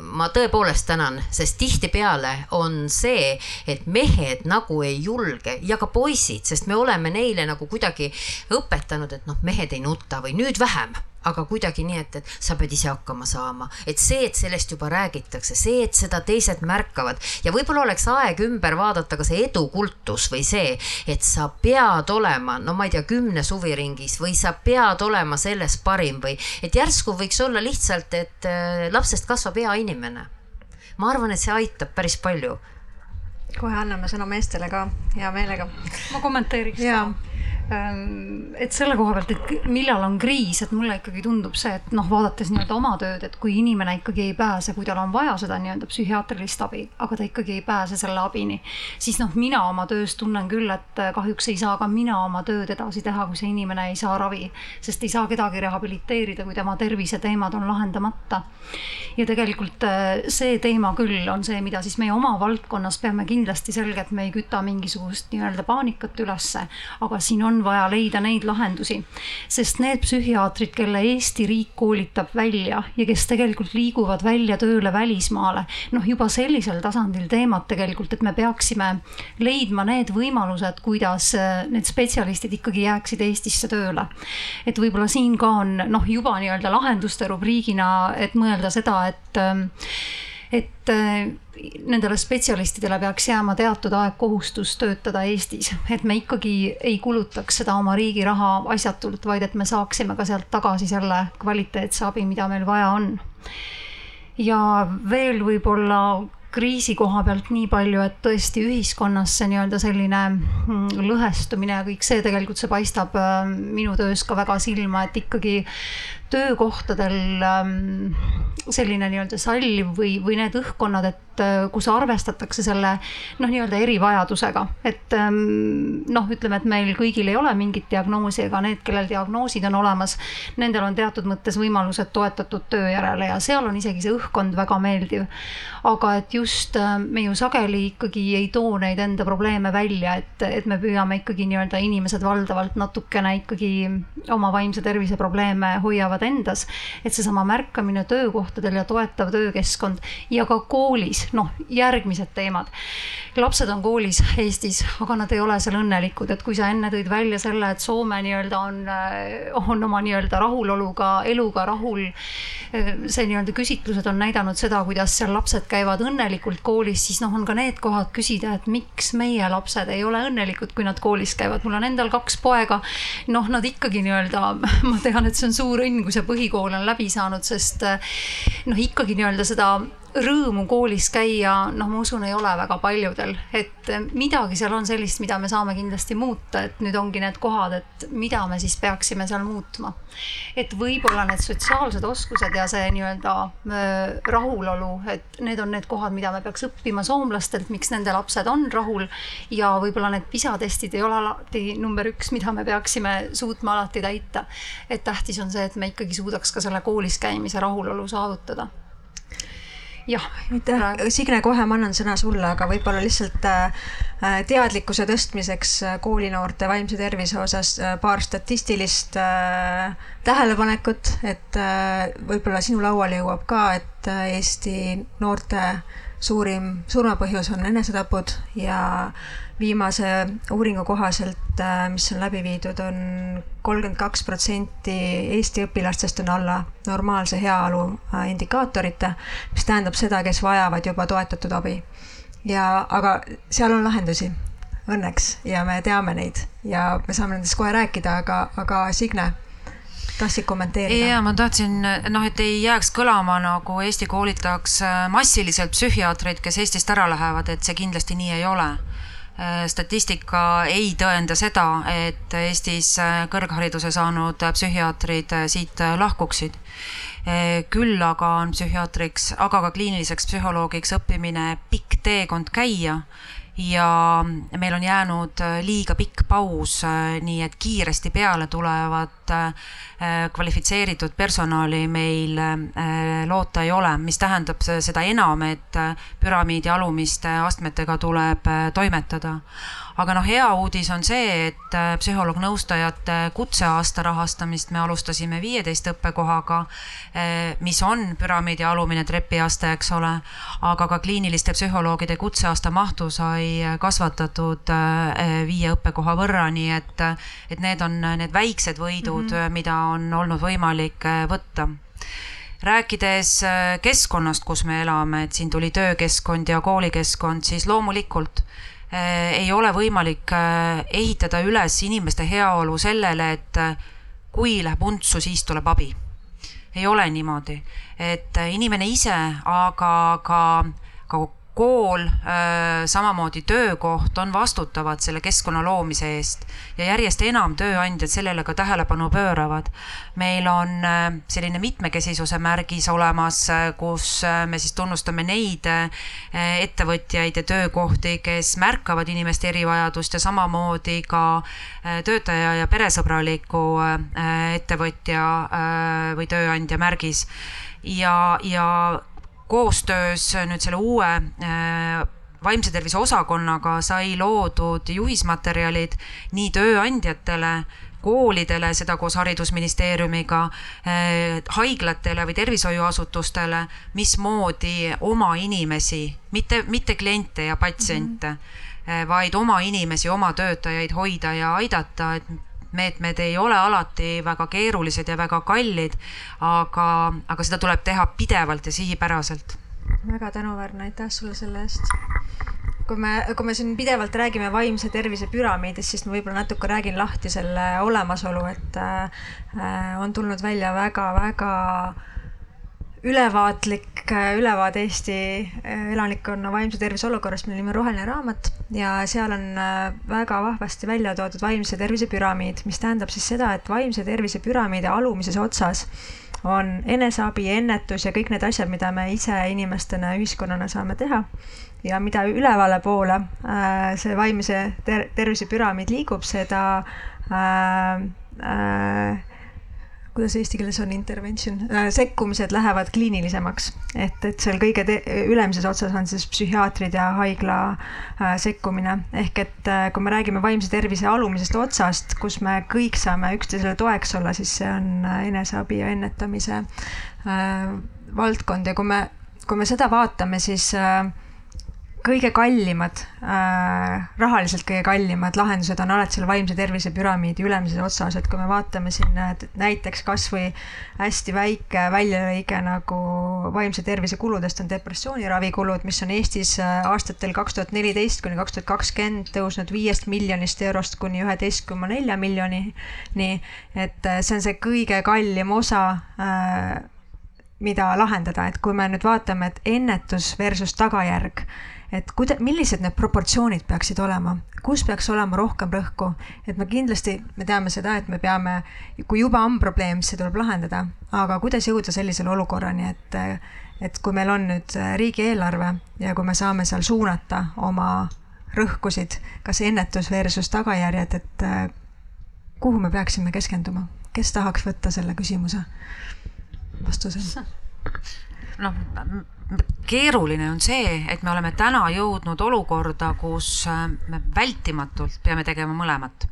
S6: ma tõepoolest tänan, sest tihtipeale on see, et mehed nagu ei julge ja ka poisid, sest me oleme neile nagu kuidagi õpetanud, et noh, mehed ei nuta või nüüd vähem aga kuidagi nii, et, et sa pead ise hakkama saama, et see, et sellest juba räägitakse, see, et seda teised märkavad. Ja võib-olla oleks aeg ümber vaadata ka see edukultus või see, et sa pead olema, no ma ei tea, kümnes huviringis või sa pead olema selles parim või et järsku võiks olla lihtsalt, et äh, lapsest kasvab hea inimene. ma arvan, et see aitab päris palju.
S3: Kohe anname sõna meestele ka hea meelega.
S4: ma kommenteeriks ka et selle koha pealt, et millal on kriis, et mulle ikkagi tundub see, et noh, vaadates nii-öelda oma tööd, et kui inimene ikkagi ei pääse, kui tal on vaja seda nii-öelda psühhiaatrilist abi, aga ta ikkagi ei pääse selle abini, siis noh, mina oma töös tunnen küll, et kahjuks ei saa ka mina oma tööd edasi teha, kui see inimene ei saa ravi, sest ei saa kedagi rehabiliteerida, kui tema terviseteemad on lahendamata. ja tegelikult äh, see teema küll on see, mida siis meie oma valdkonnas peame kindlasti selgelt, me ei küta mingisugust nii-öelda paanikat ülesse, aga siin on on vaja leida neid lahendusi. sest need psühhiaatrid, kelle Eesti riik koolitab välja ja kes tegelikult liiguvad välja tööle välismaale, noh, juba sellisel tasandil teemad tegelikult, et me peaksime leidma need võimalused, kuidas äh, need spetsialistid ikkagi jääksid Eestisse tööle. et võib-olla siin ka on noh, juba nii-öelda lahenduste rubriigina, et mõelda seda, et ähm, et äh, nendele spetsialistidele peaks jääma teatud aeg kohustus töötada Eestis, et me ikkagi ei kulutaks seda oma riigi raha asjatult, vaid et me saaksime ka sealt tagasi selle kvaliteetse abi, mida meil vaja on. ja veel võib-olla kriisi koha pealt nii palju, et tõesti ühiskonnas see nii-öelda selline mm, lõhestumine ja kõik see tegelikult see paistab äh, minu töös ka väga silma, et ikkagi töökohtadel ähm, selline nii-öelda salliv või, või need õhkkonnad, et äh, kus arvestatakse selle noh, nii-öelda erivajadusega, et ähm, noh, ütleme, et meil kõigil ei ole mingit diagnoosi, ega need, kellel diagnoosid on olemas, nendel on teatud mõttes võimalused toetatud töö järele ja seal on isegi see õhkkond väga meeldiv. aga et just äh, me ju sageli ikkagi ei too neid enda probleeme välja, et, et me püüame ikkagi nii-öelda inimesed valdavalt natukene ikkagi oma vaimse tervise probleeme hoiavad hoiavad endas, et seesama märkamine töökohtadel ja toetav töökeskkond ja ka koolis, noh, järgmised teemad. lapsed on koolis Eestis, aga nad ei ole seal õnnelikud, et kui sa enne tõid välja selle, et Soome nii-öelda on, on oma nii-öelda rahuloluga, eluga rahul see nii-öelda küsitlused on näidanud seda, kuidas seal lapsed käivad õnnelikult koolis, siis noh, on ka need kohad küsida, et miks meie lapsed ei ole õnnelikud, kui nad koolis käivad. mul on endal kaks poega. noh, nad ikkagi nii-öelda, ma tean, et see on suur õnn, kui see põhikool on läbi saanud, sest noh, ikkagi nii-öelda seda rõõmu koolis käia, noh, ma usun, ei ole väga paljudel, et midagi seal on sellist, mida me saame kindlasti muuta, et nüüd ongi need kohad, et mida me siis peaksime seal muutma. et võib-olla need sotsiaalsed oskused ja see nii-öelda äh, rahulolu, et need on need kohad, mida me peaks õppima soomlastelt, miks nende lapsed on rahul ja võib-olla need PISA testid ei ole alati number üks, mida me peaksime suutma alati täita. et tähtis on see, et me ikkagi suudaks ka selle koolis käimise rahulolu saavutada jah.
S3: aitäh, Signe, kohe ma annan sõna sulle, aga võib-olla lihtsalt äh, äh, teadlikkuse tõstmiseks äh, koolinoorte vaimse tervise osas paar statistilist tähelepanekut, et võib-olla sinu lauale jõuab ka, et Eesti noorte suurim surmapõhjus on enesetapud ja viimase uuringu kohaselt, äh, mis on läbi viidud on, on kolmkümmend kaks protsenti Eesti õpilastest on alla normaalse heaolu äh, indikaatorite, mis tähendab seda, kes vajavad juba toetatud abi. ja, aga seal on lahendusi, õnneks, ja me teame neid ja me saame nendest kohe rääkida, aga, aga Signe tahtsid kommenteerida?
S7: ja ma tahtsin noh, et ei jääks kõlama nagu Eesti koolitaks äh, massiliselt psühhiaatreid, kes Eestist ära lähevad, et see kindlasti nii ei ole statistika ei tõenda seda, et Eestis äh, kõrghariduse saanud psühhiaatrid äh, siit lahkuksid. Küll aga on psühhiaatriks, aga ka kliiniliseks psühholoogiks õppimine pikk teekond käia. Ja meil on jäänud liiga pikk paus, nii et kiiresti peale tulevat kvalifitseeritud personali meil loota ei ole, mis tähendab seda enam, et püramiidi alumiste astmetega tuleb toimetada aga noh, hea uudis on see, et äh, psühholoog-nõustajate kutseaasta rahastamist me alustasime viieteist õppekohaga, äh, mis on püramiidi alumine trepiaste, eks ole, aga ka kliiniliste psühholoogide kutseaasta mahtu sai kasvatatud äh, viie õppekoha võrra, nii et, et need on need väiksed võidud mm, -hmm. mida on olnud võimalik võtta rääkides keskkonnast, kus me elame, et siin tuli töökeskkond ja koolikeskkond, siis loomulikult ei ole võimalik äh, ehitada üles inimeste heaolu sellele, et äh, kui läheb untsu, siis tuleb abi. ei ole niimoodi, et inimene ise, aga ka, ka kool, äh, samamoodi töökoht on vastutavad selle keskkonna loomise eest ja järjest enam tööandjad sellele ka tähelepanu pööravad. meil on äh, selline mitmekesisuse märgis olemas, äh, kus me siis tunnustame neid ettevõtjaid ja töökohti, kes märkavad inimeste erivajadust ja samamoodi ka töötaja ja peresõbraliku ettevõtja või tööandja märgis ja, ja koostöös nüüd selle uue äh, vaimse tervise osakonnaga sai loodud juhismaterjalid nii tööandjatele, koolidele, seda koos Haridusministeeriumiga, äh, haiglatele või tervishoiuasutustele, mismoodi oma inimesi, mitte, mitte kliente ja patsiente mm, -hmm. vaid oma inimesi, oma töötajaid hoida ja aidata, et meetmed ei ole alati väga keerulised ja väga kallid, aga, aga seda tuleb teha pidevalt ja sihipäraselt.
S3: väga tänuväärne, aitäh sulle selle eest. kui me, kui me siin pidevalt räägime vaimse tervise püramiidist, siis ma võib-olla natuke räägin lahti selle olemasolu, et äh, on tulnud välja väga-väga äh, ülevaatlik äh, ülevaade Eesti äh, elanikkonna vaimse tervise olukorrast, mille nimi on Roheline raamat ja seal on äh, väga vahvasti välja toodud vaimse tervise püramiid, mis tähendab siis seda, et vaimse tervise püramiidi alumises otsas on eneseabi, ennetus ja kõik need asjad, mida me ise inimestena, ühiskonnana saame teha. ja mida ülevale poole see vaimse ter tervise püramiid liigub, seda äh, äh, kuidas eesti keeles on intervention äh,, sekkumised lähevad kliinilisemaks. et, et seal kõige ülemises otsas on siis psühhiaatrid ja haigla äh, sekkumine. ehk et äh, kui me räägime vaimse tervise alumisest otsast, kus me kõik saame üksteisele toeks olla, siis see on äh, eneseabi ja ennetamise äh, valdkond ja kui me, kui me seda vaatame, siis äh, kõige kallimad äh,, rahaliselt kõige kallimad lahendused on alati seal vaimse tervise püramiidi ülemises otsas, et kui me vaatame siin näiteks kasvõi hästi väike väljalõige nagu vaimse tervise kuludest on depressiooniravikulud, mis on Eestis äh, aastatel kaks tuhat neliteist kuni kaks tuhat kakskümmend tõusnud viiest miljonist eurost kuni üheteist koma nelja miljonini. et äh, see on see kõige kallim osa äh, mida lahendada, et kui me nüüd vaatame, et ennetus versus tagajärg, et kuida-, millised need proportsioonid peaksid olema, kus peaks olema rohkem rõhku, et me kindlasti, me teame seda, et me peame, kui juba on probleem, siis see tuleb lahendada, aga kuidas jõuda sellisele olukorrani, et, et kui meil on nüüd riigieelarve ja kui me saame seal suunata oma rõhkusid, kas ennetus versus tagajärjed, et kuhu me peaksime keskenduma, kes tahaks võtta selle küsimuse? vastuse?
S7: noh, keeruline on see, et me oleme täna jõudnud olukorda, kus äh, me vältimatult peame tegema mõlemat.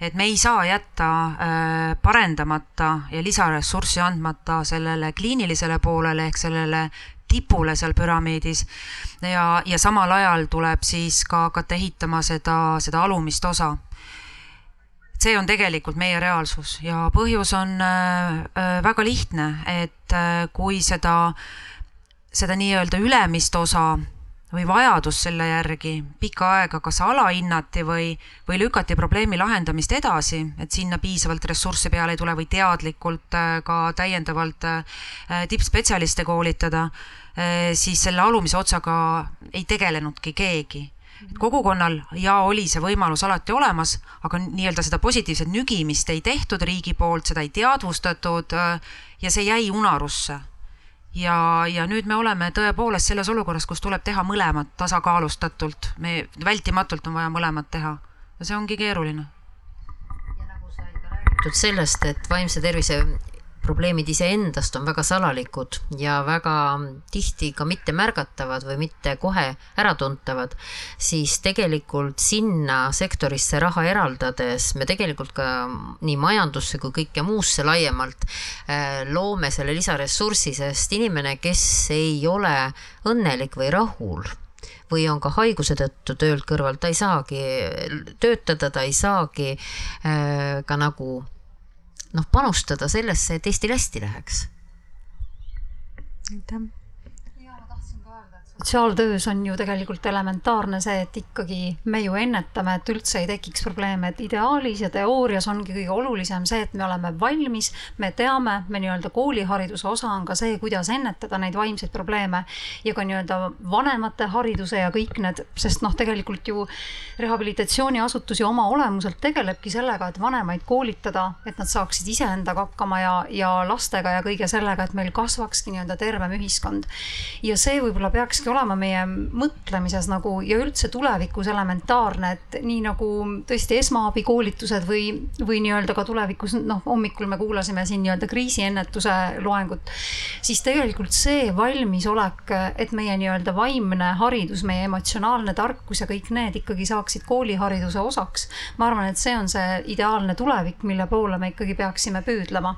S7: et me ei saa jätta äh, parendamata ja lisaressurssi andmata sellele kliinilisele poolele ehk sellele tipule seal püramiidis ja, ja samal ajal tuleb siis ka hakata ehitama seda, seda alumist osa see on tegelikult meie reaalsus ja põhjus on äh, äh, väga lihtne, et äh, kui seda, seda nii-öelda ülemist osa või vajadus selle järgi pikka aega kas alahinnati või, või lükati probleemi lahendamist edasi, et sinna piisavalt ressursse peale ei tule või teadlikult ka täiendavalt tippspetsialiste koolitada, siis selle alumise otsaga ei tegelenudki keegi et kogukonnal ja oli see võimalus alati olemas, aga nii-öelda seda positiivset nügimist ei tehtud riigi poolt, seda ei teadvustatud äh, ja see jäi unarusse. Ja, ja nüüd me oleme tõepoolest selles olukorras, kus tuleb teha mõlemat tasakaalustatult, me vältimatult on vaja mõlemat teha ja see ongi keeruline.
S6: ja nagu sai ka räägitud sellest, et vaimse tervise probleemid iseendast on väga salalikud ja väga tihti ka mitte märgatavad või mitte kohe äratuntavad, siis tegelikult sinna sektorisse raha eraldades me tegelikult ka nii majandusse kui kõike muusse laiemalt äh, loome selle lisaressursi, sest inimene, kes ei ole õnnelik või rahul või on ka haiguse tõttu töölt kõrval, ta ei saagi töötada, ta ei saagi äh, ka nagu noh, panustada sellesse, et Eestil hästi läheks.
S3: aitäh
S4: sotsiaaltöös on ju tegelikult elementaarne see, et ikkagi me ju ennetame, et üldse ei tekiks probleeme, et ideaalis ja teoorias ongi kõige olulisem see, et me oleme valmis, me teame, me nii-öelda koolihariduse osa on ka see, kuidas ennetada neid vaimseid probleeme ja ka nii-öelda vanemate hariduse ja kõik need, sest noh, tegelikult ju rehabilitatsiooniasutus ju oma olemuselt tegelebki sellega, et vanemaid koolitada, et nad saaksid iseendaga hakkama ja, ja lastega ja kõige sellega, et meil kasvakski nii-öelda tervem ühiskond. ja see võib-olla peakski olema meie mõtlemises nagu ja üldse tulevikus elementaarne, et nii nagu tõesti esmaabikoolitused või, või nii-öelda ka tulevikus, noh, hommikul me kuulasime siin nii-öelda kriisiennetuse loengut, siis tegelikult see valmisolek, et meie nii-öelda vaimne haridus, meie emotsionaalne tarkus ja kõik need ikkagi saaksid koolihariduse osaks. ma arvan, et see on see ideaalne tulevik, mille poole me ikkagi peaksime püüdlema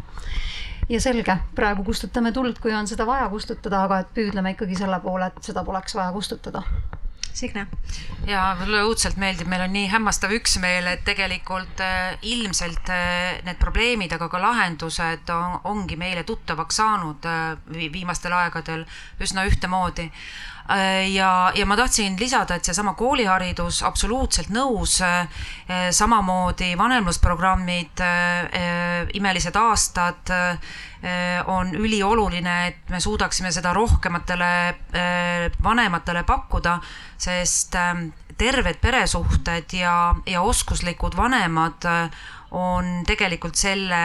S4: ja selge, praegu kustutame tuld, kui on seda vaja kustutada, aga et püüdleme ikkagi selle poole, et seda poleks vaja kustutada.
S3: Signe.
S7: ja mulle õudselt meeldib, meil on nii hämmastav üksmeel, et tegelikult äh, ilmselt äh, need probleemid, aga ka lahendused on, ongi meile tuttavaks saanud äh, viimastel aegadel üsna ühtemoodi ja, ja ma tahtsin lisada, et seesama kooliharidus, absoluutselt nõus, äh, samamoodi vanemlusprogrammid, äh, imelised aastad on ülioluline, et me suudaksime seda rohkematele vanematele pakkuda, sest terved peresuhted ja, ja oskuslikud vanemad on tegelikult selle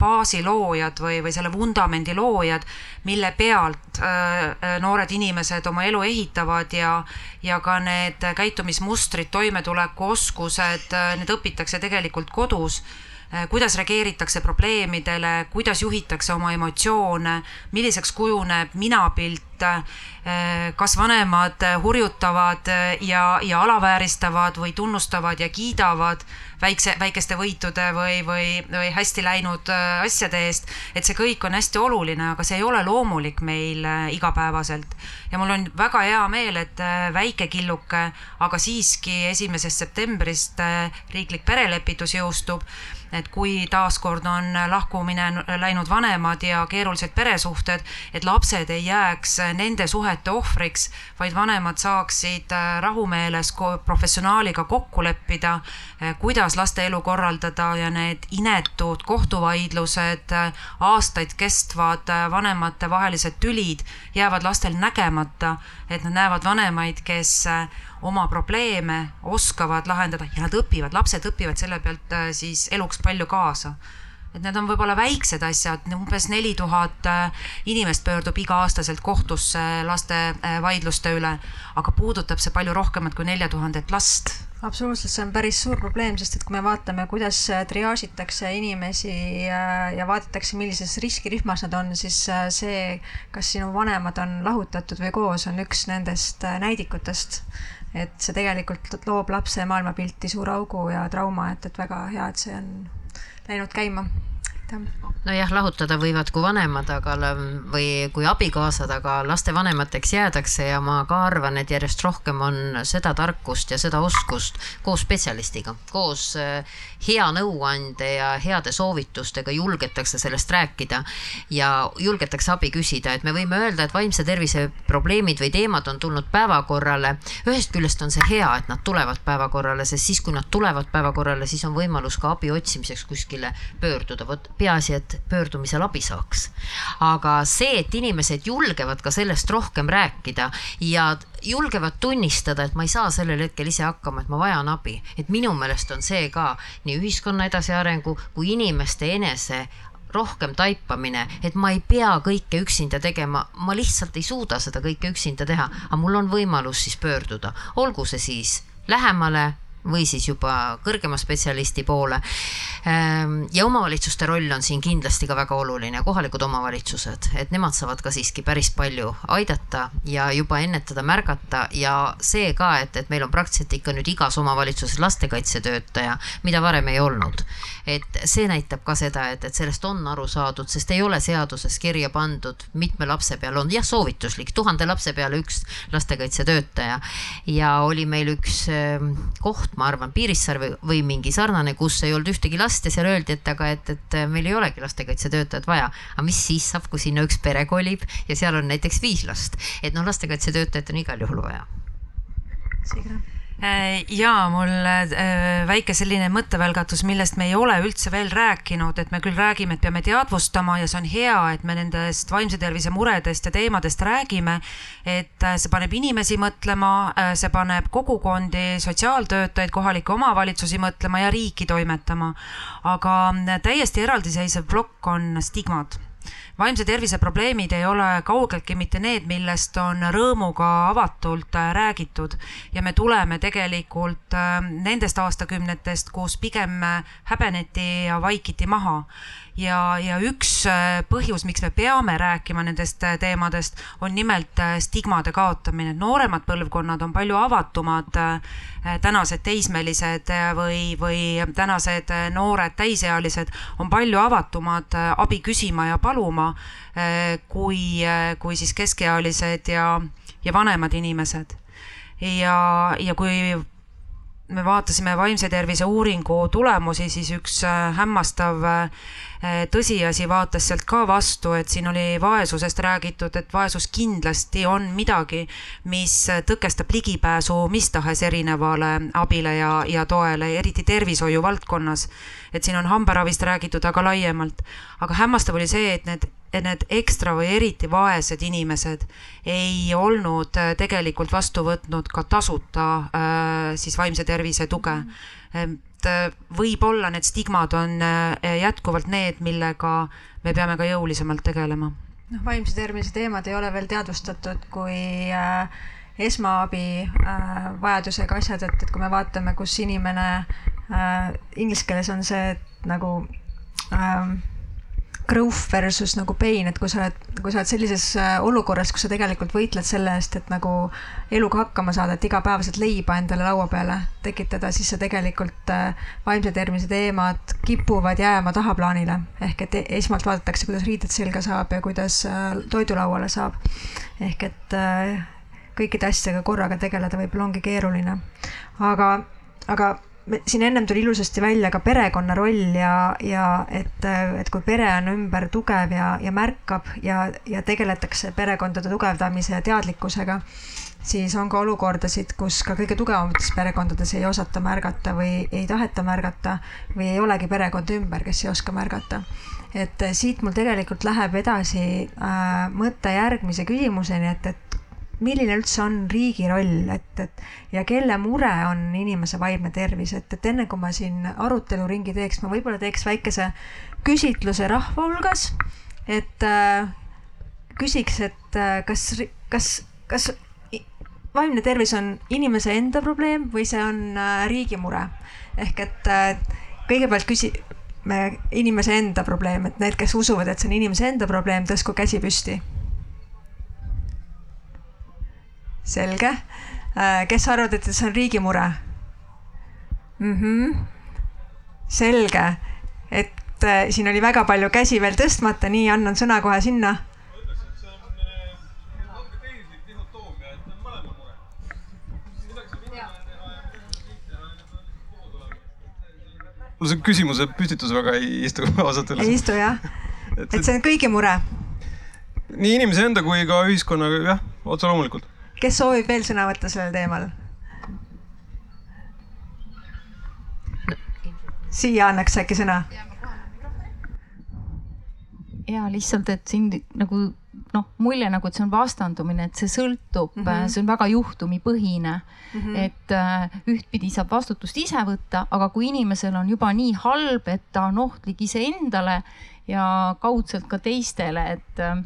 S7: baasi loojad või, või selle vundamendi loojad, mille pealt äh, noored inimesed oma elu ehitavad ja, ja ka need käitumismustrid, toimetulekuoskused, äh, need õpitakse tegelikult kodus. äh, kuidas reageeritakse probleemidele, kuidas juhitakse oma emotsioone, milliseks kujuneb minapilt äh, kas vanemad hurjutavad ja, ja alavääristavad või tunnustavad ja kiidavad väikse, väikeste võitude või, või, või hästi läinud äh, asjade eest. et see kõik on hästi oluline, aga see ei ole loomulik meil igapäevaselt. ja mul on väga hea meel, et väike killuke, aga siiski esimesest septembrist riiklik perelepitus jõustub et kui taaskord on lahkumine läinud vanemad ja keerulised peresuhted, et lapsed ei jääks nende suhete ohvriks, vaid vanemad saaksid äh, rahumeeles professionaaliga kokku leppida, äh, kuidas laste elu korraldada ja need inetud kohtuvaidlused, äh, aastaid kestvad vanematevahelised tülid jäävad lastel nägemata, et nad näevad vanemaid, kes oma probleeme oskavad lahendada ja nad õpivad, lapsed õpivad selle pealt äh, siis eluks palju kaasa et need on võib-olla väiksed asjad, umbes neli tuhat äh, inimest pöördub iga-aastaselt kohtusse laste äh, vaidluste üle, aga puudutab see palju rohkemat kui nelja tuhandet last.
S3: absoluutselt, see on päris suur probleem, sest et kui me vaatame, kuidas triaažitakse inimesi ja vaadatakse, millises riskirühmas nad on, siis see, kas sinu vanemad on lahutatud või koos, on üks nendest näidikutest et see tegelikult loob lapse maailmapilti suure augu ja trauma, et, et väga hea, et see on läinud käima
S6: nojah, lahutada võivad kui vanemad, aga või kui abikaasad, aga lastevanemateks jäädakse ja ma ka arvan, et järjest rohkem on seda tarkust ja seda oskust koos spetsialistiga, koos äh, hea nõuande ja heade soovitustega julgetakse sellest rääkida ja julgetakse abi küsida, et me võime öelda, et vaimse tervise probleemid või teemad on tulnud päevakorrale. ühest küljest on see hea, et nad tulevad päevakorrale, sest siis, kui nad tulevad päevakorrale, siis on võimalus ka abi otsimiseks kuskile pöörduda, vot peaasi, et pöördumisel abi saaks. aga see, et inimesed julgevad ka sellest rohkem rääkida ja julgevad tunnistada, et ma ei saa sellel hetkel ise hakkama, et ma vajan abi, et minu meelest on see ka nii ühiskonna edasiarengu kui inimeste enese rohkem taipamine, et ma ei pea kõike üksinda tegema, ma lihtsalt ei suuda seda kõike üksinda teha, aga mul on võimalus siis pöörduda, olgu see siis lähemale või siis juba kõrgema spetsialisti poole. Ehm, ja omavalitsuste roll on siin kindlasti ka väga oluline, kohalikud omavalitsused, et nemad saavad ka siiski päris palju aidata ja juba ennetada, märgata ja see ka, et, et meil on praktiliselt ikka nüüd igas omavalitsuses lastekaitsetöötaja, mida varem ei olnud. Et see näitab ka seda, et, et sellest on aru saadud, sest ei ole seaduses kirja pandud, mitme lapse peale on, jah, soovituslik, tuhande lapse peale üks lastekaitsetöötaja. Ja oli meil üks ehm, koht, ma arvan, Piirissaar või, või mingi sarnane, kus ei olnud ühtegi last ja seal öeldi, et aga, et, et meil ei olegi lastekaitsetöötajat vaja. aga mis siis saab, kui sinna üks pere kolib ja seal on näiteks viis last, et noh, lastekaitsetöötajat on igal juhul vaja.
S3: Signe
S7: Äh, ja mul äh, väike selline mõttevälgatus, millest me ei ole üldse veel rääkinud, et me küll räägime, et peame teadvustama ja see on hea, et me nendest vaimse tervise muredest ja teemadest räägime. et äh, see paneb inimesi mõtlema, see paneb kogukondi, sotsiaaltöötajaid, kohalikke omavalitsusi mõtlema ja riiki toimetama. aga täiesti eraldiseisev plokk on stigmad vaimse tervise probleemid ei ole kaugeltki mitte need, millest on rõõmuga avatult äh, räägitud. Ja me tuleme tegelikult äh, nendest aastakümnetest, kus pigem äh, häbeneti ja vaikiti maha ja, ja üks äh, põhjus, miks me peame rääkima nendest äh, teemadest, on nimelt äh, stigmade kaotamine. nooremad põlvkonnad on palju avatumad, tänased teismelised või, või tänased noored täisealised on palju avatumad abi küsima ja paluma kui, kui siis keskealised ja, ja vanemad inimesed. ja, ja kui me vaatasime vaimse tervise uuringu tulemusi, siis üks hämmastav Eh, tõsiasi vaatas sealt ka vastu, et siin oli vaesusest räägitud, et vaesus kindlasti on midagi, mis tõkestab ligipääsu mis tahes erinevale abile ja, ja toele, eriti tervishoiu valdkonnas. et siin on hambaravist räägitud, aga laiemalt. aga hämmastav oli see, et need need ekstra või eriti vaesed inimesed ei olnud tegelikult vastu võtnud ka tasuta äh, siis vaimse tervise tuge. Mm et äh, võib-olla need stigmad on äh, jätkuvalt need, millega me peame ka jõulisemalt tegelema.
S3: noh, vaimse tervise teemad ei ole veel teadvustatud kui äh, esmaabi äh, vajadusega asjad, et, et kui me vaatame, kus inimene äh,, inglise keeles on see nagu äh, growth versus nagu pain, et kui sa oled, kui sa oled sellises äh, olukorras, kus sa tegelikult võitled selle eest, et nagu eluga hakkama saada, et igapäevaselt leiba endale laua peale tekitada, siis sa tegelikult äh, vaimse tervise teemad kipuvad jääma tahaplaanile. ehk et e-, esmalt vaadatakse, kuidas riided selga saab ja kuidas äh, toidulauale saab. ehk et kõikide asjadega korraga tegeleda võib-olla ongi keeruline. aga, aga siin ennem tuli ilusasti välja ka perekonna roll ja, ja et, et kui pere on ümber tugev ja, ja märkab ja, ja tegeletakse perekondade tugevdamise ja teadlikkusega, siis on ka olukordasid, kus ka kõige tugevamates perekondades ei osata märgata või ei taheta märgata või ei olegi perekonda ümber, kes ei oska märgata. et siit mul tegelikult läheb edasi äh, mõte järgmise küsimuseni, et, et milline üldse on riigi roll, et, et ja kelle mure on inimese vaimne tervis, et, et enne kui ma siin aruteluringi teeks, ma võib-olla teeks väikese küsitluse rahva hulgas, et äh, küsiks, et äh, kas, kas, kas vaimne tervis on inimese enda probleem või see on äh, riigi mure? ehk et äh, kõigepealt küsi-, me inimese enda probleem, et need, kes usuvad, et see on inimese enda probleem, tõstku käsi püsti selge. Äh, kes arvavad, et see on riigi mure mm? -hmm. selge, et äh, siin oli väga palju käsi veel tõstmata, nii annan sõna kohe sinna.
S8: mul see küsimuse püstitus väga ei istu ausalt öeldes.
S3: ei istu jah, et see on kõigi mure.
S8: nii inimese enda kui ka ühiskonnaga jah, otse loomulikult
S3: kes soovib veel sõna võtta sellel teemal? siia annaks äkki sõna?
S9: ja lihtsalt, et siin nagu noh, mulje nagu, et see on vastandumine, et see sõltub mm, -hmm. see on väga juhtumipõhine mm. -hmm. et äh, ühtpidi saab vastutust ise võtta, aga kui inimesel on juba nii halb, et ta on ohtlik iseendale ja kaudselt ka teistele, et äh,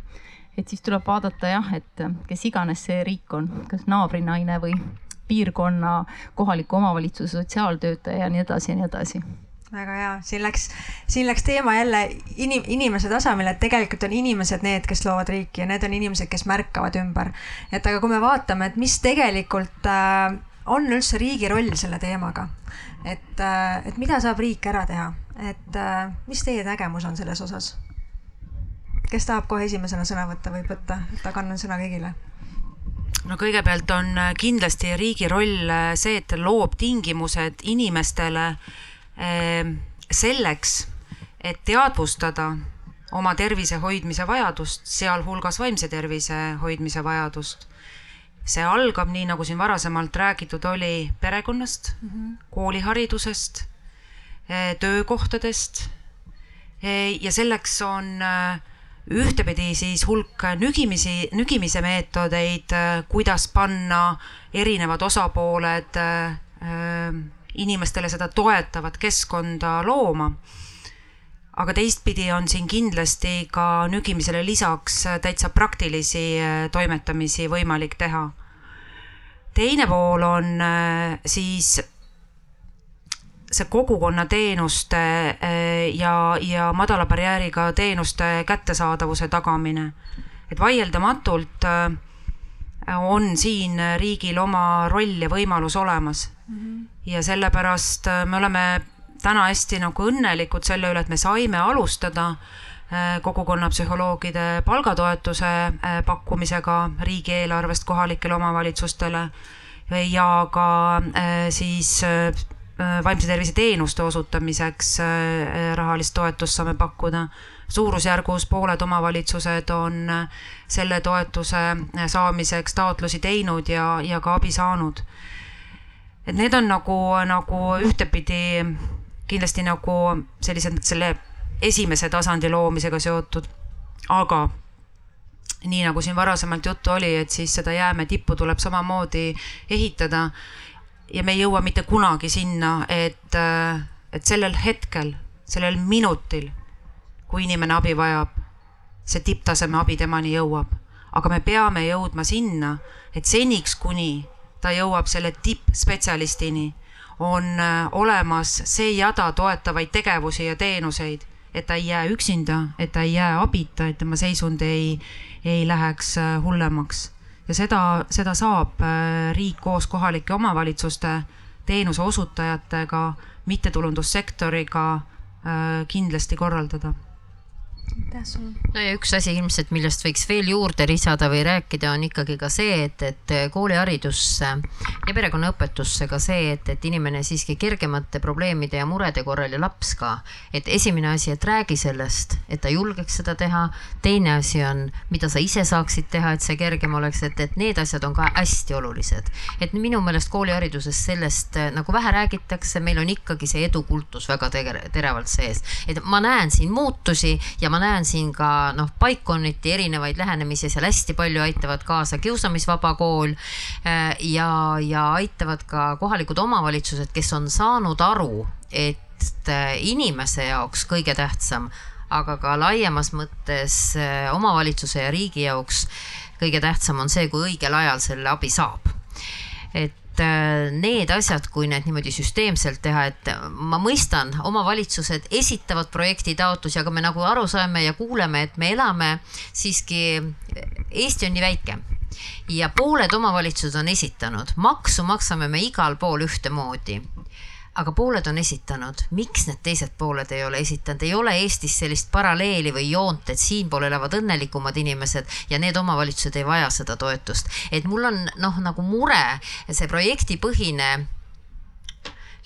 S9: et siis tuleb vaadata jah, et kes iganes see riik on, kas naabrinaine või piirkonna kohaliku omavalitsuse sotsiaaltöötaja ja nii edasi ja nii edasi
S3: väga hea, siin läks, siin läks teema jälle inim, inimese tasemele, et tegelikult on inimesed need, kes loovad riiki ja need on inimesed, kes märkavad ümber. et aga kui me vaatame, et mis tegelikult äh, on üldse riigi roll selle teemaga, et äh,, et mida saab riik ära teha, et äh, mis teie nägemus on selles osas? Kes tahab kohe esimesena sõna võtta, võib võtta, et aga annan sõna kõigile
S7: no kõigepealt on äh, kindlasti riigi roll äh, see, et loob tingimused inimestele ähm, selleks, et teadvustada oma tervise hoidmise vajadust, sealhulgas vaimse tervise hoidmise vajadust. see algab, nii nagu siin varasemalt räägitud oli, perekonnast mm, -hmm. kooliharidusest, äh, töökohtadest. ja selleks on äh, ühtepidi siis hulk nügimisi, nügimise meetodeid, kuidas panna erinevad osapooled äh, inimestele seda toetavat keskkonda looma. aga teistpidi on siin kindlasti ka nügimisele lisaks täitsa praktilisi äh, toimetamisi võimalik teha. teine pool on äh, siis see kogukonnateenuste eh, ja, ja madala barjääriga teenuste kättesaadavuse tagamine. et vaieldamatult eh, on siin riigil oma roll ja võimalus olemas mm. -hmm. ja sellepärast eh, me oleme täna hästi nagu õnnelikud selle üle, et me saime alustada kogukonnapsühholoogide palgatoetuse pakkumisega riigieelarvest kohalikele omavalitsustele ja ka siis vaimse tervise teenuste osutamiseks äh, äh, rahalist toetust saame pakkuda. suurusjärgus pooled omavalitsused on selle toetuse saamiseks taotlusi teinud ja, ja ka abi saanud. et need on nagu, nagu ühtepidi kindlasti nagu sellised, selle esimese tasandi loomisega seotud, aga nii nagu siin varasemalt juttu oli, et siis seda jäämäe tippu tuleb samamoodi ehitada ja me ei jõua mitte kunagi sinna, et, äh, et sellel hetkel, sellel minutil, kui inimene abi vajab, see tipptaseme abi temani jõuab. aga me peame jõudma sinna, et seniks, kuni ta jõuab selle tippspetsialistini, on äh, olemas see jada toetavaid tegevusi ja teenuseid, et ta ei jää üksinda, et ta ei jää abita, et tema seisund ei, ei läheks äh, hullemaks. Ja seda, seda saab äh, riik koos kohalike omavalitsuste, teenuse osutajatega, mittetulundussektoriga äh, kindlasti korraldada
S3: aitäh sulle.
S6: no ja üks asi ilmselt, millest võiks veel juurde lisada või rääkida, on ikkagi ka see, et, et kooliharidusse ja perekonnaõpetusse ka see, et, et inimene siiski kergemate probleemide ja murede korral ja laps ka, et esimene asi, et räägi sellest, et ta julgeks seda teha. teine asi on, mida sa ise saaksid teha, et see kergem oleks, et, et need asjad on ka hästi olulised. et minu meelest koolihariduses sellest äh, nagu vähe räägitakse, meil on ikkagi see edukultus väga teravalt sees, et ma näen siin muutusi ja ma näen siin ka noh, Paikoniti erinevaid lähenemisi, seal hästi palju aitavad kaasa Kiusamisvaba Kool äh, ja, ja aitavad ka kohalikud omavalitsused, kes on saanud aru, et äh, inimese jaoks kõige tähtsam, aga ka laiemas mõttes äh, omavalitsuse ja riigi jaoks kõige tähtsam on see, kui õigel ajal selle abi saab. et et äh, need asjad, kui need niimoodi süsteemselt teha, et ma mõistan, omavalitsused esitavad projektitaotlusi, aga me nagu aru saame ja kuuleme, et me elame siiski, Eesti on nii väike. Ja pooled omavalitsused on esitanud, maksu maksame me igal pool ühtemoodi aga pooled on esitanud, miks need teised pooled ei ole esitanud, ei ole Eestis sellist paralleeli või joont, et siinpool elavad õnnelikumad inimesed ja need omavalitsused ei vaja seda toetust. et mul on noh, nagu mure, see projektipõhine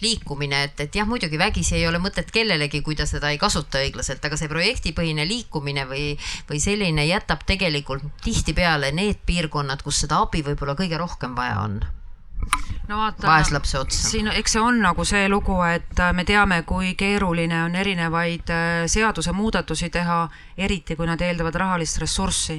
S6: liikumine, et, et jah, muidugi vägisi ei ole mõtet kellelegi, kui ta seda ei kasuta õiglaselt, aga see projektipõhine liikumine või, või selline jätab tegelikult tihtipeale need piirkonnad, kus seda abi võib-olla kõige rohkem vaja on
S7: no vaata,
S6: vaeslapse otsa.
S7: siin, eks see on nagu see lugu, et äh, me teame, kui keeruline on erinevaid äh, seadusemuudatusi teha, eriti kui nad eeldavad rahalist ressurssi.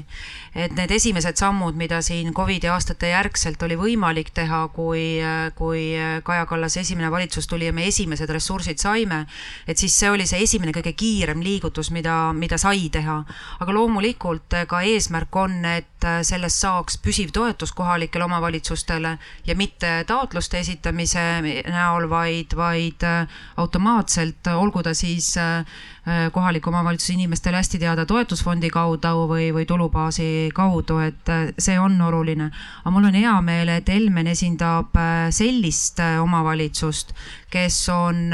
S7: et need esimesed sammud, mida siin Covidi aastate järgselt oli võimalik teha, kui, kui Kaja Kallase esimene valitsus tuli ja me esimesed ressursid saime, et siis see oli see esimene kõige kiirem liigutus, mida, mida sai teha. aga loomulikult ka eesmärk on, et sellest saaks püsiv toetus kohalikele omavalitsustele ja mitte taotluste esitamise näol, vaid, vaid automaatselt, olgu ta siis äh, kohaliku omavalitsuse inimestele hästi teada toetusfondi kaudu või, või tulubaasi kaudu, et äh, see on oluline. aga mul on hea meel, et Helmen esindab sellist omavalitsust, kes on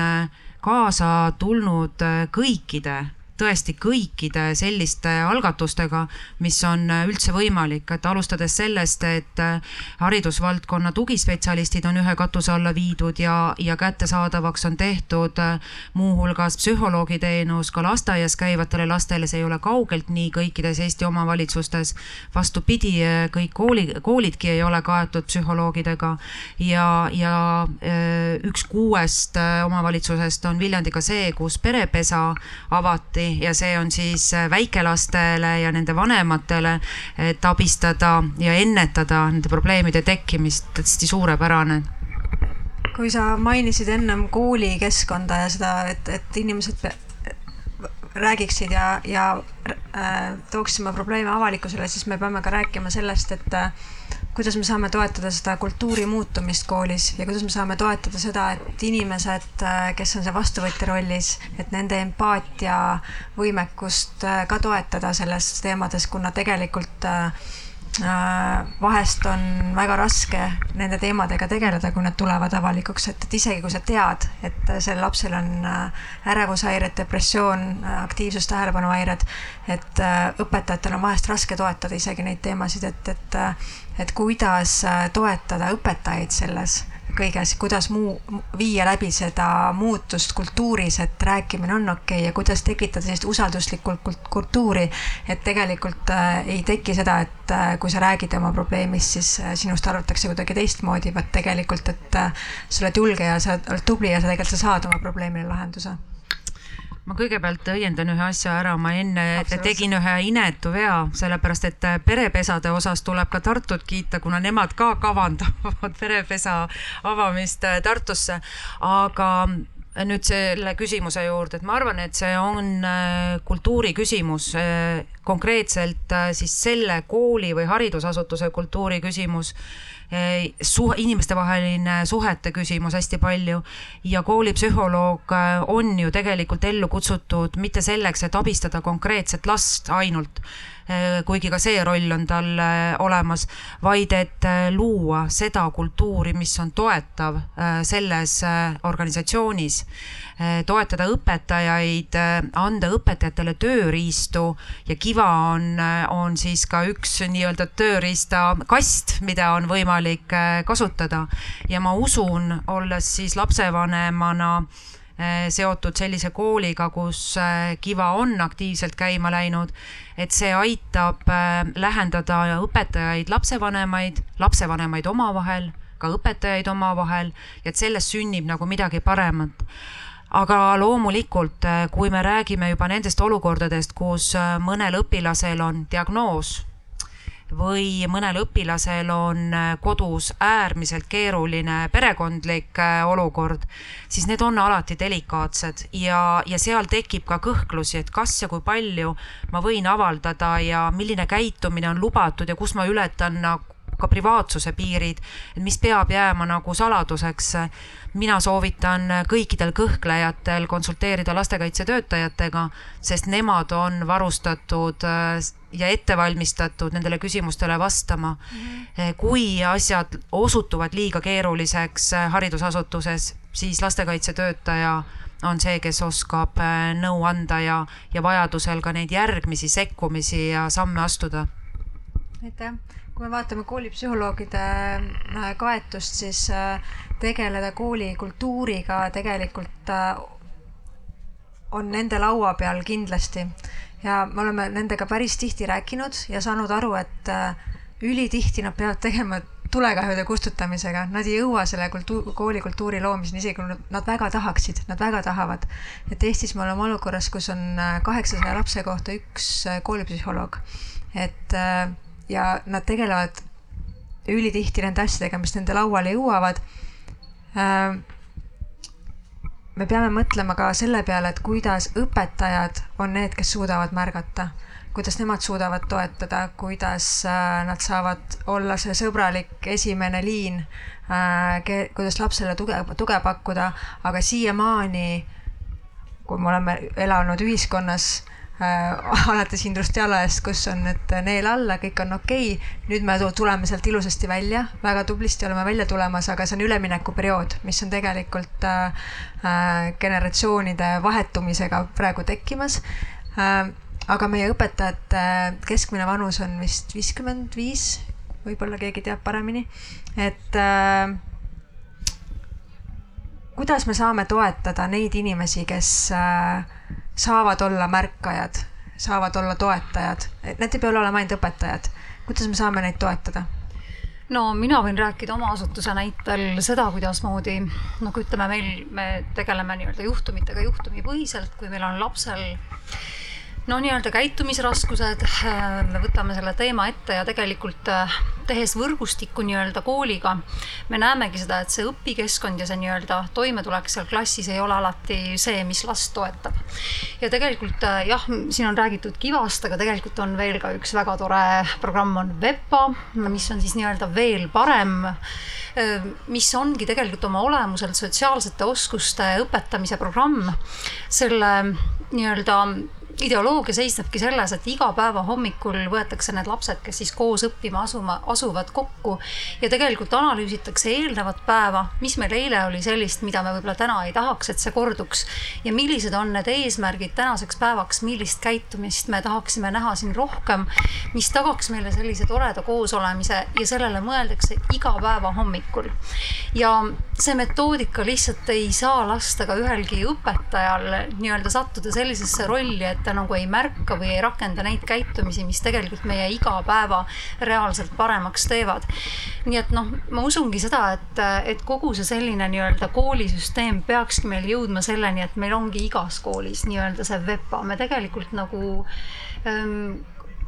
S7: kaasa tulnud kõikide tõesti kõikide selliste algatustega, mis on üldse võimalik, et alustades sellest, et äh, haridusvaldkonna tugispetsialistid on ühe katuse alla viidud ja, ja kättesaadavaks on tehtud äh, muuhulgas psühholoogiteenus ka lasteaias käivatele lastele, see ei ole kaugelt nii kõikides Eesti omavalitsustes. vastupidi, äh, kõik kooli, koolidki ei ole kaetud psühholoogidega. Ja, ja üks kuuest omavalitsusest on Viljandiga see, kus perepesa avati lahti ja see on siis äh, väikelastele ja nende vanematele, et abistada ja ennetada nende probleemide tekkimist, hästi suurepärane.
S3: Kui sa mainisid ennem koolikeskkonda ja seda, et, et inimesed räägiksid ja, ja äh, tooksime probleeme avalikkusele, siis me peame ka rääkima sellest, et äh, kuidas me saame toetada seda kultuuri muutumist koolis ja kuidas me saame toetada seda, et inimesed, kes on see vastuvõtja rollis, et nende empaatiavõimekust äh, ka toetada selles teemades, kuna tegelikult äh, Äh, vahest on väga raske nende teemadega tegeleda, kui nad tulevad avalikuks, et, et isegi kui sa tead, et sel lapsel on ärevushäired, depressioon, aktiivsus, tähelepanuhäired, et õpetajatel on vahest raske toetada isegi neid teemasid, et, et, et kuidas toetada õpetajaid selles kõiges, kuidas muu, viia läbi seda muutust kultuuris, et rääkimine on okei okay ja kuidas tekitada sellist usalduslikku kultuuri, et tegelikult äh, ei teki seda, et äh, kui sa räägid oma probleemist, siis äh, sinust arvatakse kuidagi teistmoodi, vaid tegelikult, et äh, sa oled julge ja sa oled tubli ja sa tegelikult sa saad oma probleemile lahenduse
S7: ma kõigepealt õiendan ühe asja ära, ma enne tegin ühe inetu vea, sellepärast et perepesade osas tuleb ka Tartut kiita, kuna nemad ka kavandavad perepesa avamist äh, Tartusse, aga nüüd selle küsimuse juurde, et ma arvan, et see on äh, kultuuri küsimus konkreetselt äh, siis selle kooli või haridusasutuse kultuuri küsimus, suhe, inimestevaheline suhete küsimus hästi palju. Ja koolipsühholoog äh, on ju tegelikult ellu kutsutud mitte selleks, et abistada konkreetset last ainult, kuigi ka see roll on tal olemas, vaid et luua seda kultuuri, mis on toetav selles organisatsioonis. Toetada õpetajaid, anda õpetajatele tööriistu ja Kiva on, on siis ka üks nii-öelda tööriistakast, mida on võimalik kasutada. Ja ma usun, olles siis lapsevanemana seotud sellise kooliga, kus Kiva on aktiivselt käima läinud, et see aitab lähendada õpetajaid, lapsevanemaid, lapsevanemaid omavahel, ka õpetajaid omavahel ja et sellest sünnib nagu midagi paremat. Aga loomulikult, äh, kui me räägime juba nendest olukordadest, kus äh, mõnel õpilasel on diagnoos või mõnel õpilasel on äh, kodus äärmiselt keeruline perekondlik olukord, siis need on alati delikaatsed ja, ja seal tekib ka kõhklusi, et kas ja kui palju ma võin avaldada ja milline käitumine on lubatud ja kus ma ületan nagu ka privaatsuse piirid, et mis peab jääma nagu saladuseks. mina soovitan kõikidel kõhklejatel konsulteerida lastekaitsetöötajatega, sest nemad on varustatud äh, ja ettevalmistatud nendele küsimustele vastama mm. -hmm. kui asjad osutuvad liiga keeruliseks äh, haridusasutuses, siis lastekaitsetöötaja on see, kes oskab nõu anda ja, ja vajadusel ka neid järgmisi sekkumisi ja samme astuda.
S3: aitäh kui me vaatame koolipsühholoogide äh, kaetust, siis äh, tegeleda koolikultuuriga tegelikult äh, on nende laua peal kindlasti. ja me oleme nendega päris tihti rääkinud ja saanud aru, et ülitihti nad peavad tegema tulekahjude kustutamisega, nad ei jõua selle kultuur, koolikultuuri loomiseni, isegi kui nad väga tahaksid, nad väga tahavad. et Eestis me oleme olukorras, kus on kaheksasaja lapse kohta üks koolipsühholoog. et ja nad tegelevad ülitihti nende asjadega, mis nende lauale jõuavad. Ähm, me peame mõtlema ka selle peale, et kuidas õpetajad on need, kes suudavad märgata, kuidas nemad suudavad toetada, kuidas äh, nad saavad olla see sõbralik esimene liin, äh, kuidas lapsele tuge, tuge pakkuda, aga siiamaani, kui me oleme elanud ühiskonnas äh, alates Indrust jalajast, kus on need neel alla, kõik on okei. Okay.. nüüd me tuleme sealt ilusasti välja, väga tublisti oleme välja tulemas, aga see on üleminekuperiood, mis on tegelikult äh, äh, generatsioonide vahetumisega praegu tekkimas. Äh,. aga meie õpetajate keskmine vanus on vist viiskümmend viis, võib-olla keegi teab paremini, et äh, kuidas me saame toetada neid inimesi, kes äh, saavad olla märkajad, saavad olla toetajad, need ei pea olema ainult õpetajad. kuidas me saame neid toetada?
S4: no mina võin rääkida oma asutuse näitel seda, kuidasmoodi noh, ütleme meil, me tegeleme nii-öelda juhtumitega juhtumipõhiselt, kui meil on lapsel no nii-öelda käitumisraskused, äh, me võtame selle teema ette ja tegelikult äh, tehes võrgustikku nii-öelda kooliga, me näemegi seda, et see õpikeskkond ja see nii-öelda toimetulek seal klassis ei ole alati see, mis last toetab. ja tegelikult äh, jah, siin on räägitud Kivast, aga tegelikult on veel ka üks väga tore programm on VEPA, mis on siis nii-öelda veel parem mis ongi tegelikult oma olemuselt sotsiaalsete oskuste õpetamise programm. selle nii-öelda ideoloogia seisnebki selles, et iga päeva hommikul võetakse need lapsed, kes siis koos õppima asuma, asuvad kokku ja tegelikult analüüsitakse eelnevat päeva, mis meil eile oli sellist, mida me võib-olla täna ei tahaks, et see korduks. ja millised on need eesmärgid tänaseks päevaks, millist käitumist me tahaksime näha siin rohkem, mis tagaks meile sellise toreda koosolemise ja sellele mõeldakse iga päeva hommikul. ja see metoodika lihtsalt ei saa lasta ka ühelgi õpetajal nii-öelda sattuda sellisesse rolli, et ta nagu ei märka või ei rakenda neid käitumisi, mis tegelikult meie igapäeva reaalselt paremaks teevad. nii et noh, ma usungi seda, et, et kogu see selline nii-öelda koolisüsteem peakski meil jõudma selleni, et meil ongi igas koolis nii-öelda see VEPA, me tegelikult nagu ähm,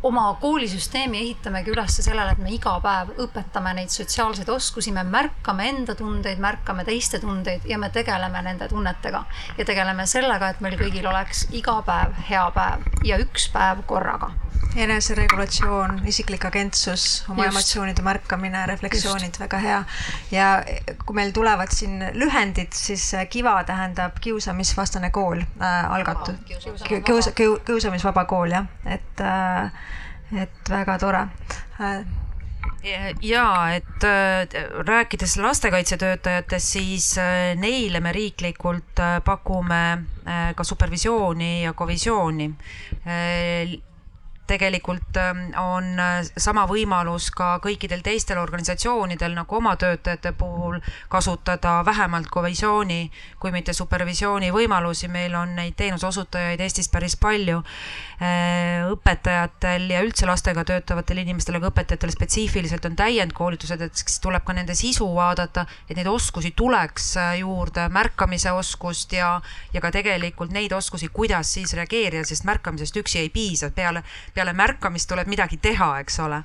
S4: oma koolisüsteemi ehitamegi üles sellele, et me iga päev õpetame neid sotsiaalseid oskusi, me märkame enda tundeid, märkame teiste tundeid ja me tegeleme nende tunnetega. ja tegeleme sellega, et meil kõigil oleks iga päev hea päev ja üks päev korraga
S3: eneseregulatsioon, isiklik agentsus, oma Just. emotsioonide märkamine, refleksioonid, väga hea. ja kui meil tulevad siin lühendid, siis KIVA tähendab kiusamisvastane kool äh, algatud. kiusa, kiusamisvaba kool jah, et äh,, et väga tore. Äh,
S7: ja et äh, rääkides lastekaitsetöötajatest, siis äh, neile me riiklikult pakume ka supervisiooni ja kovisiooni tegelikult ähm, on äh, sama võimalus ka kõikidel teistel organisatsioonidel nagu oma töötajate puhul kasutada vähemalt kovisiooni, kui mitte supervisiooni võimalusi, meil on neid teenuse osutajaid Eestis päris palju. Äh, õpetajatel ja üldse lastega töötavatel inimestel, aga õpetajatel spetsiifiliselt on täiendkoolitused, et siis tuleb ka nende sisu vaadata, et neid oskusi tuleks äh, juurde, märkamise oskust ja, ja ka tegelikult neid oskusi, kuidas siis reageerida, sest märkamisest üksi ei piisa, peale peale märkamist tuleb midagi teha, eks ole.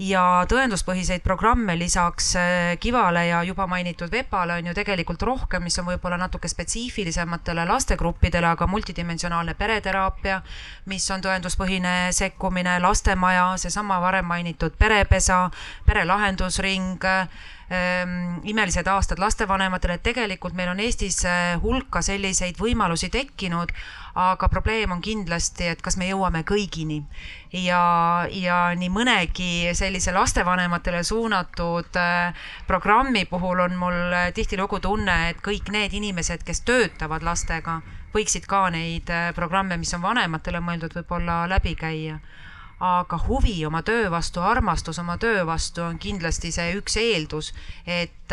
S7: ja tõenduspõhiseid programme lisaks äh, Kivale ja juba mainitud VEPA-le on ju tegelikult rohkem, mis on võib-olla natuke spetsiifilisematele lastegruppidele, aga multidimensionaalne pereteraapia, mis on tõenduspõhine sekkumine, lastemaja, seesama varem mainitud perepesa, perelahendusring imelised aastad lastevanematele, et tegelikult meil on Eestis äh, hulka selliseid võimalusi tekkinud, aga probleem on kindlasti, et kas me jõuame kõigini. Ja, ja nii mõnegi sellise lastevanematele suunatud äh, programmi puhul on mul äh, tihtilugu tunne, et kõik need inimesed, kes töötavad lastega, võiksid ka neid programme, mis on vanematele mõeldud, võib-olla läbi käia aga huvi oma töö vastu, armastus oma töö vastu on kindlasti see üks eeldus, et,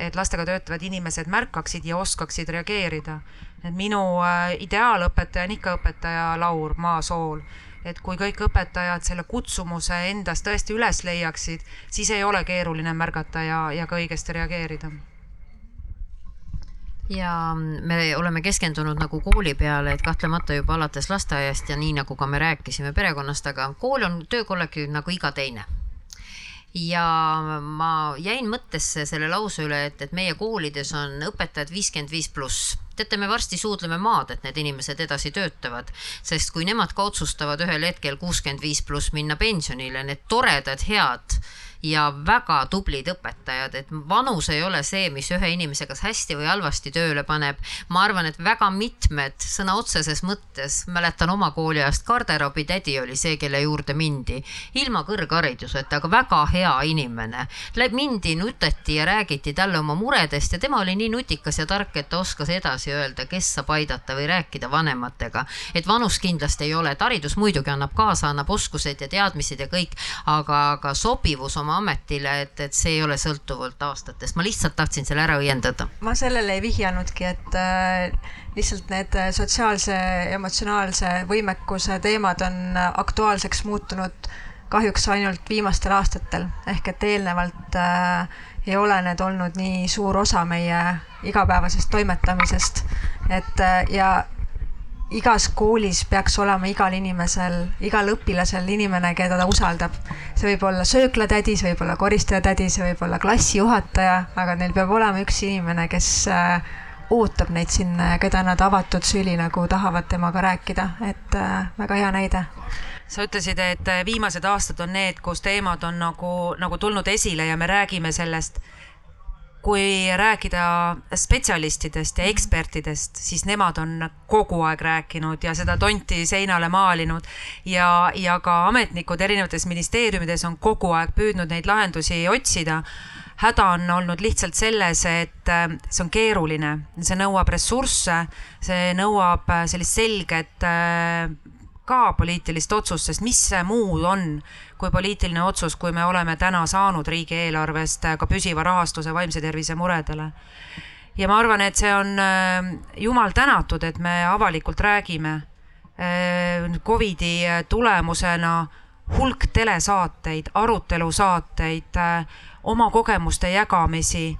S7: et lastega töötavad inimesed märkaksid ja oskaksid reageerida. Et minu äh, ideaalõpetaja on ikka õpetaja Laur Maasool. Et kui kõik õpetajad selle kutsumuse endas tõesti üles leiaksid, siis ei ole keeruline märgata ja, ja ka õigesti reageerida
S6: ja me oleme keskendunud nagu kooli peale, et kahtlemata juba alates lasteaiast ja nii nagu ka me rääkisime perekonnast, aga kool on töökollektiiv nagu iga teine ja ma jäin mõttesse selle lause üle, et, et meie koolides on õpetajad viiskümmend viis pluss. teate, me varsti suudleme maad, et need inimesed edasi töötavad, sest kui nemad ka otsustavad ühel hetkel kuuskümmend viis pluss minna pensionile, need toredad, head ja väga tublid õpetajad, et vanus ei ole see, mis ühe inimese kas hästi või halvasti tööle paneb. ma arvan, et väga mitmed sõna otseses mõttes, mäletan oma kooliajast, garderoobitädi oli see, kelle juurde mindi, ilma kõrghariduseta, aga väga hea inimene. mindi, nuteti ja räägiti talle oma muredest ja tema oli nii nutikas ja tark, et ta oskas edasi öelda, kes saab aidata või rääkida vanematega. et vanus kindlasti ei ole, et haridus muidugi annab kaasa, annab oskused ja teadmised ja kõik, aga, aga sobivus oma oma ametile, et, et see ei ole sõltuvalt aastatest, ma lihtsalt tahtsin selle ära õiendada.
S3: ma sellele ei vihjanudki, et äh, lihtsalt need sotsiaalse, emotsionaalse võimekuse teemad on aktuaalseks muutunud kahjuks ainult viimastel aastatel, ehk et eelnevalt äh, ei ole need olnud nii suur osa meie igapäevasest toimetamisest. et äh, ja igas koolis peaks olema igal inimesel, igal õpilasel inimene, keda ta usaldab. see võib olla sööklatädi, see võib olla koristajatädi, see võib olla klassijuhataja, aga neil peab olema üks inimene, kes äh, ootab neid sinna ja keda nad avatud süli nagu tahavad temaga rääkida, et äh, väga hea näide.
S7: Sa ütlesid, et äh, viimased aastad on need, kus teemad on nagu, nagu tulnud esile ja me räägime sellest kui rääkida spetsialistidest ja ekspertidest, siis nemad on kogu aeg rääkinud ja seda tonti seinale maalinud. Ja, ja ka ametnikud erinevates ministeeriumides on kogu aeg püüdnud neid lahendusi otsida. Häda on olnud lihtsalt selles, et äh, see on keeruline, see nõuab ressursse, see nõuab äh, sellist selget äh, ka poliitilist otsust, sest mis see muu on kui poliitiline otsus, kui me oleme täna saanud riigieelarvest ka püsiva rahastuse vaimse tervise muredele. ja ma arvan, et see on äh, jumal tänatud, et me avalikult räägime äh, Covidi tulemusena hulk telesaateid, arutelusaateid, äh, oma kogemuste jagamisi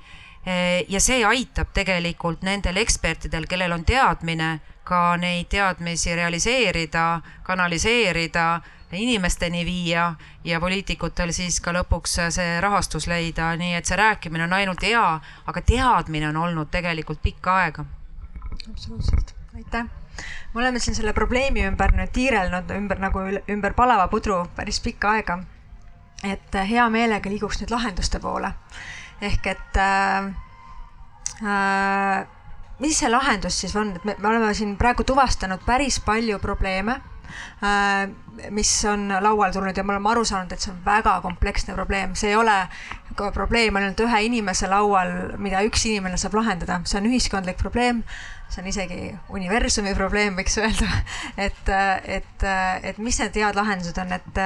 S7: ja see aitab tegelikult nendel ekspertidel, kellel on teadmine, ka neid teadmisi realiseerida, kanaliseerida inimesteni viia ja poliitikutel siis ka lõpuks see rahastus leida, nii et see rääkimine on ainult hea, aga teadmine on olnud tegelikult pikka aega.
S3: absoluutselt, aitäh. me oleme siin selle probleemi ümber nüüd tiirelnud ümber nagu ümber palava pudru päris pikka aega. et hea meelega liiguks nüüd lahenduste poole. ehk et äh, äh, mis see lahendus siis on, et me, me oleme siin praegu tuvastanud päris palju probleeme Äh, mis on lauale tulnud ja me oleme aru saanud, et see on väga kompleksne probleem, see ei ole probleem ainult ühe inimese laual, mida üks inimene saab lahendada, see on ühiskondlik probleem, see on isegi universumi probleem, võiks öelda. et, et, et mis need head lahendused on, et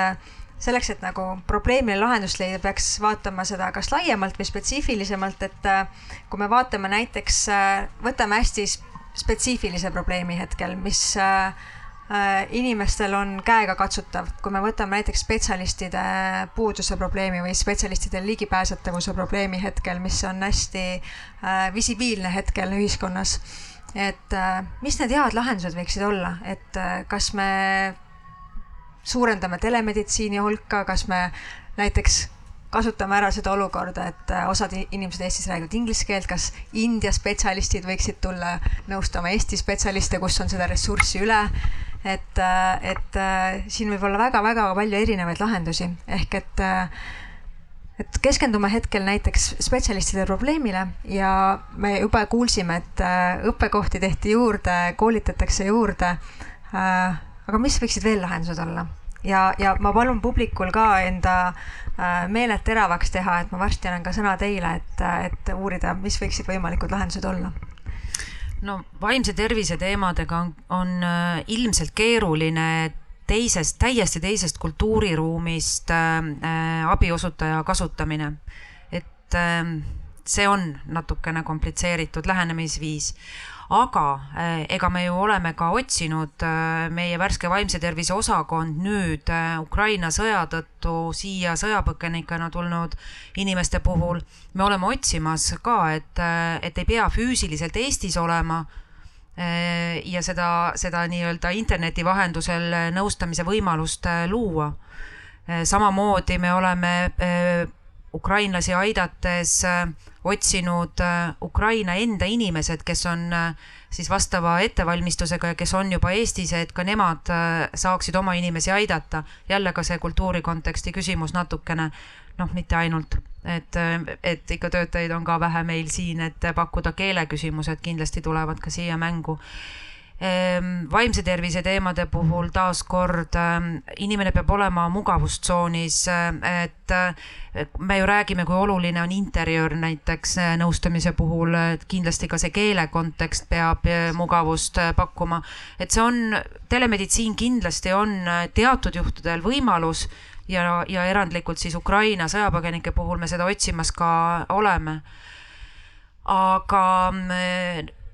S3: selleks, et nagu probleemile lahendust leida, peaks vaatama seda kas laiemalt või spetsiifilisemalt, et kui me vaatame näiteks, võtame hästi spetsiifilise probleemi hetkel, mis äh, Äh, inimestel on käegakatsutav, kui me võtame näiteks spetsialistide puuduse probleemi või spetsialistide ligipääsetavuse probleemi hetkel, mis on hästi äh, visibiilne hetkel ühiskonnas. et äh, mis need head lahendused võiksid olla, et kas me suurendame telemeditsiini hulka, kas me näiteks kasutame ära seda olukorda, et osad inimesed Eestis räägivad inglise keelt, kas India spetsialistid võiksid tulla nõustama Eesti spetsialiste, kus on seda ressurssi üle et, äh, et äh, siin võib olla väga-väga palju erinevaid lahendusi, ehk et äh, et keskendume hetkel näiteks spetsialistide probleemile ja me juba kuulsime, et õppekohti tehti juurde, koolitatakse juurde. Aga mis võiksid veel lahendused olla? ja, ja ma palun publikul ka enda meeled teravaks teha, et ma varsti annan ka sõna teile, et, et uurida, mis võiksid võimalikud lahendused olla
S7: no vaimse tervise teemadega on, on äh, ilmselt keeruline teisest, täiesti teisest kultuuriruumist äh, äh, abiosutaja kasutamine. et äh, see on natukene komplitseeritud lähenemisviis aga eh, ega me ju oleme ka otsinud, eh, meie värske vaimse tervise osakond nüüd eh, Ukraina sõja tõttu siia sõjapõgenikena tulnud inimeste puhul, me oleme otsimas ka, et, et ei pea füüsiliselt Eestis olema ja seda, seda nii-öelda interneti vahendusel nõustamise võimalust luua. samamoodi me oleme ukrainlasi aidates otsinud äh, Ukraina enda inimesed, kes on äh, siis vastava ettevalmistusega ja kes on juba Eestis, et ka nemad äh, saaksid oma inimesi aidata. jälle ka see kultuuri konteksti küsimus natukene, noh, mitte ainult, et, et ikka töötajaid on ka vähe meil siin, et pakkuda keeleküsimused kindlasti tulevad ka siia mängu vaimse tervise teemade puhul taaskord ehm, inimene peab olema mugavustsoonis, ehm, et me ju räägime, kui oluline on interjöör näiteks eh, nõustamise puhul, et kindlasti ka see keele kontekst peab eh, mugavust eh, pakkuma. et see on, telemeditsiin kindlasti on teatud juhtudel võimalus ja, ja erandlikult siis Ukraina sõjapõgenike puhul me seda otsimas ka oleme aga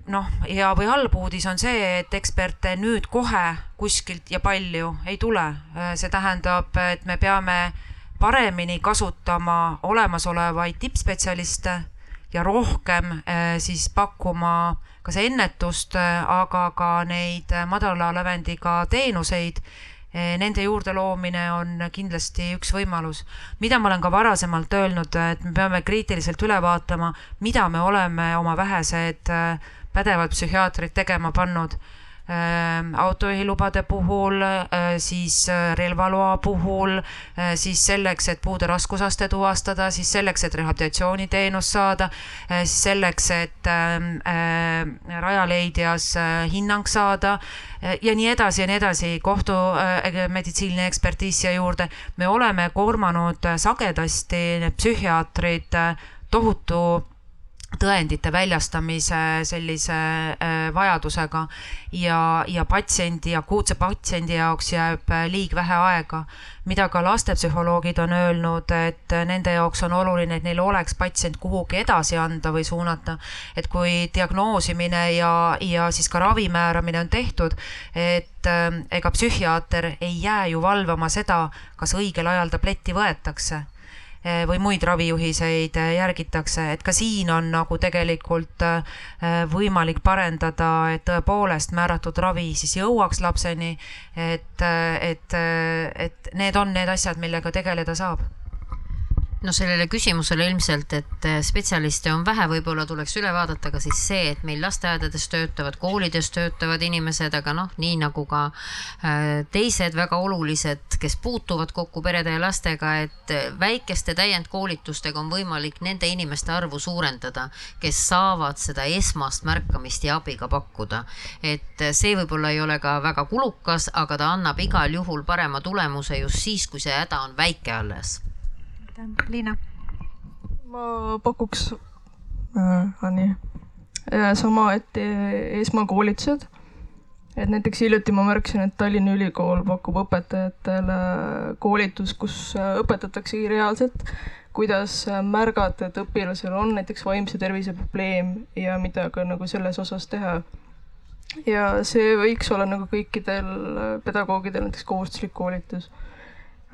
S7: noh, hea või halb uudis on see, et eksperte nüüd kohe kuskilt ja palju ei tule. see tähendab, et me peame paremini kasutama olemasolevaid tippspetsialiste ja rohkem eh, siis pakkuma kas ennetust, aga ka neid madala lävendiga teenuseid. Nende juurde loomine on kindlasti üks võimalus, mida ma olen ka varasemalt öelnud, et me peame kriitiliselt üle vaatama, mida me oleme oma vähesed pädevad psühhiaatrid tegema pannud ähm, autojuhilubade puhul, äh, siis äh, relvaloa puhul, äh, siis selleks, et puude raskusaste tuvastada, siis selleks, et rehabilitatsiooniteenust saada, siis selleks, et ähm, rajaleidjas hinnang saada ja nii edasi ja nii edasi, kohtumeditsiiniline ekspertiis siia juurde. me oleme koormanud sagedasti need psühhiaatrid tohutu tõendite väljastamise sellise äh, vajadusega ja, ja patsiendi, akuutse patsiendi jaoks jääb äh, liig vähe aega. mida ka lastepsühholoogid on öelnud, et nende jaoks on oluline, et neil oleks patsient kuhugi edasi anda või suunata. et kui diagnoosimine ja, ja siis ka ravi määramine on tehtud, et äh, ega psühhiaater ei jää ju valvama seda, kas õigel ajal tabletti võetakse või muid ravijuhiseid eh, järgitakse, et ka siin on nagu tegelikult võimalik parendada, et tõepoolest määratud ravi siis jõuaks lapseni. et, et, et need on need asjad, millega tegeleda saab
S6: no sellele küsimusele ilmselt, et äh, spetsialiste on vähe, võib-olla tuleks üle vaadata ka siis see, et meil lasteaedades töötavad, koolides töötavad inimesed, aga noh, nii nagu ka äh, teised väga olulised, kes puutuvad kokku perede ja lastega, et äh, väikeste täiendkoolitustega on võimalik nende inimeste arvu suurendada, kes saavad seda esmast märkamist ja abi ka pakkuda. et see võib-olla ei ole ka väga kulukas, aga ta annab igal juhul parema tulemuse just siis, kui see häda on väike alles
S3: aitäh, Liina.
S5: ma pakuks äh, nii sama, et esmakoolitused. et näiteks hiljuti ma märkasin, et Tallinna Ülikool pakub õpetajatele koolitust, kus äh, õpetataksegi reaalselt, kuidas äh, märgata, et õpilasel on näiteks vaimse tervise probleem ja mida ka nagu selles osas teha. ja see võiks olla nagu kõikidel äh, pedagoogidel näiteks kohustuslik koolitus.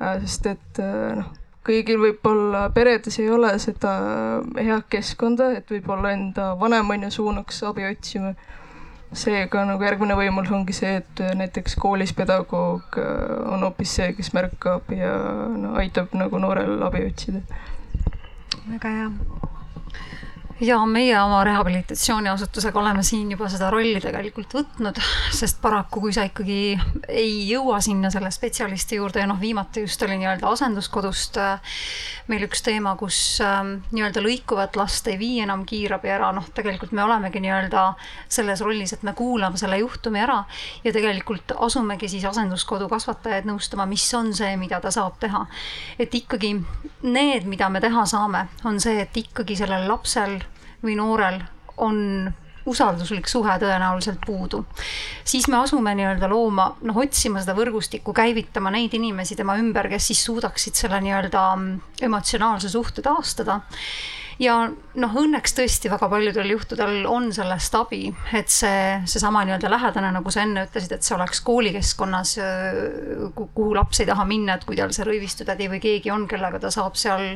S5: sest et noh kõigil võib-olla peredes ei ole seda head keskkonda, et võib-olla enda vanem on ju suunaks abi otsima. seega nagu järgmine võimalus ongi see, et näiteks koolis pedagoog äh, on hoopis see, kes märkab ja no, aitab nagu noorel abi otsida.
S3: väga hea
S4: ja meie oma rehabilitatsiooniasutusega oleme siin juba seda rolli tegelikult võtnud, sest paraku, kui sa ikkagi ei jõua sinna selle spetsialisti juurde ja noh, viimati just oli nii-öelda asenduskodust äh, meil üks teema, kus ähm, nii-öelda lõikuvat last ei vii enam kiirabi ära, noh, tegelikult me olemegi nii-öelda selles rollis, et me kuulame selle juhtumi ära ja tegelikult asumegi siis asenduskodu kasvatajaid nõustama, mis on see, mida ta saab teha. et ikkagi need, mida me teha saame, on see, et ikkagi sellel lapsel või noorel on usalduslik suhe tõenäoliselt puudu, siis me asume nii-öelda looma, noh, otsima seda võrgustikku, käivitama neid inimesi tema ümber, kes siis suudaksid selle nii-öelda emotsionaalse suhte taastada ja noh, õnneks tõesti väga paljudel juhtudel on sellest abi, et see, seesama nii-öelda lähedane, nagu sa enne ütlesid, et see oleks koolikeskkonnas, kuhu laps ei taha minna, et kui tal see rõivistutädi või keegi on, kellega ta saab seal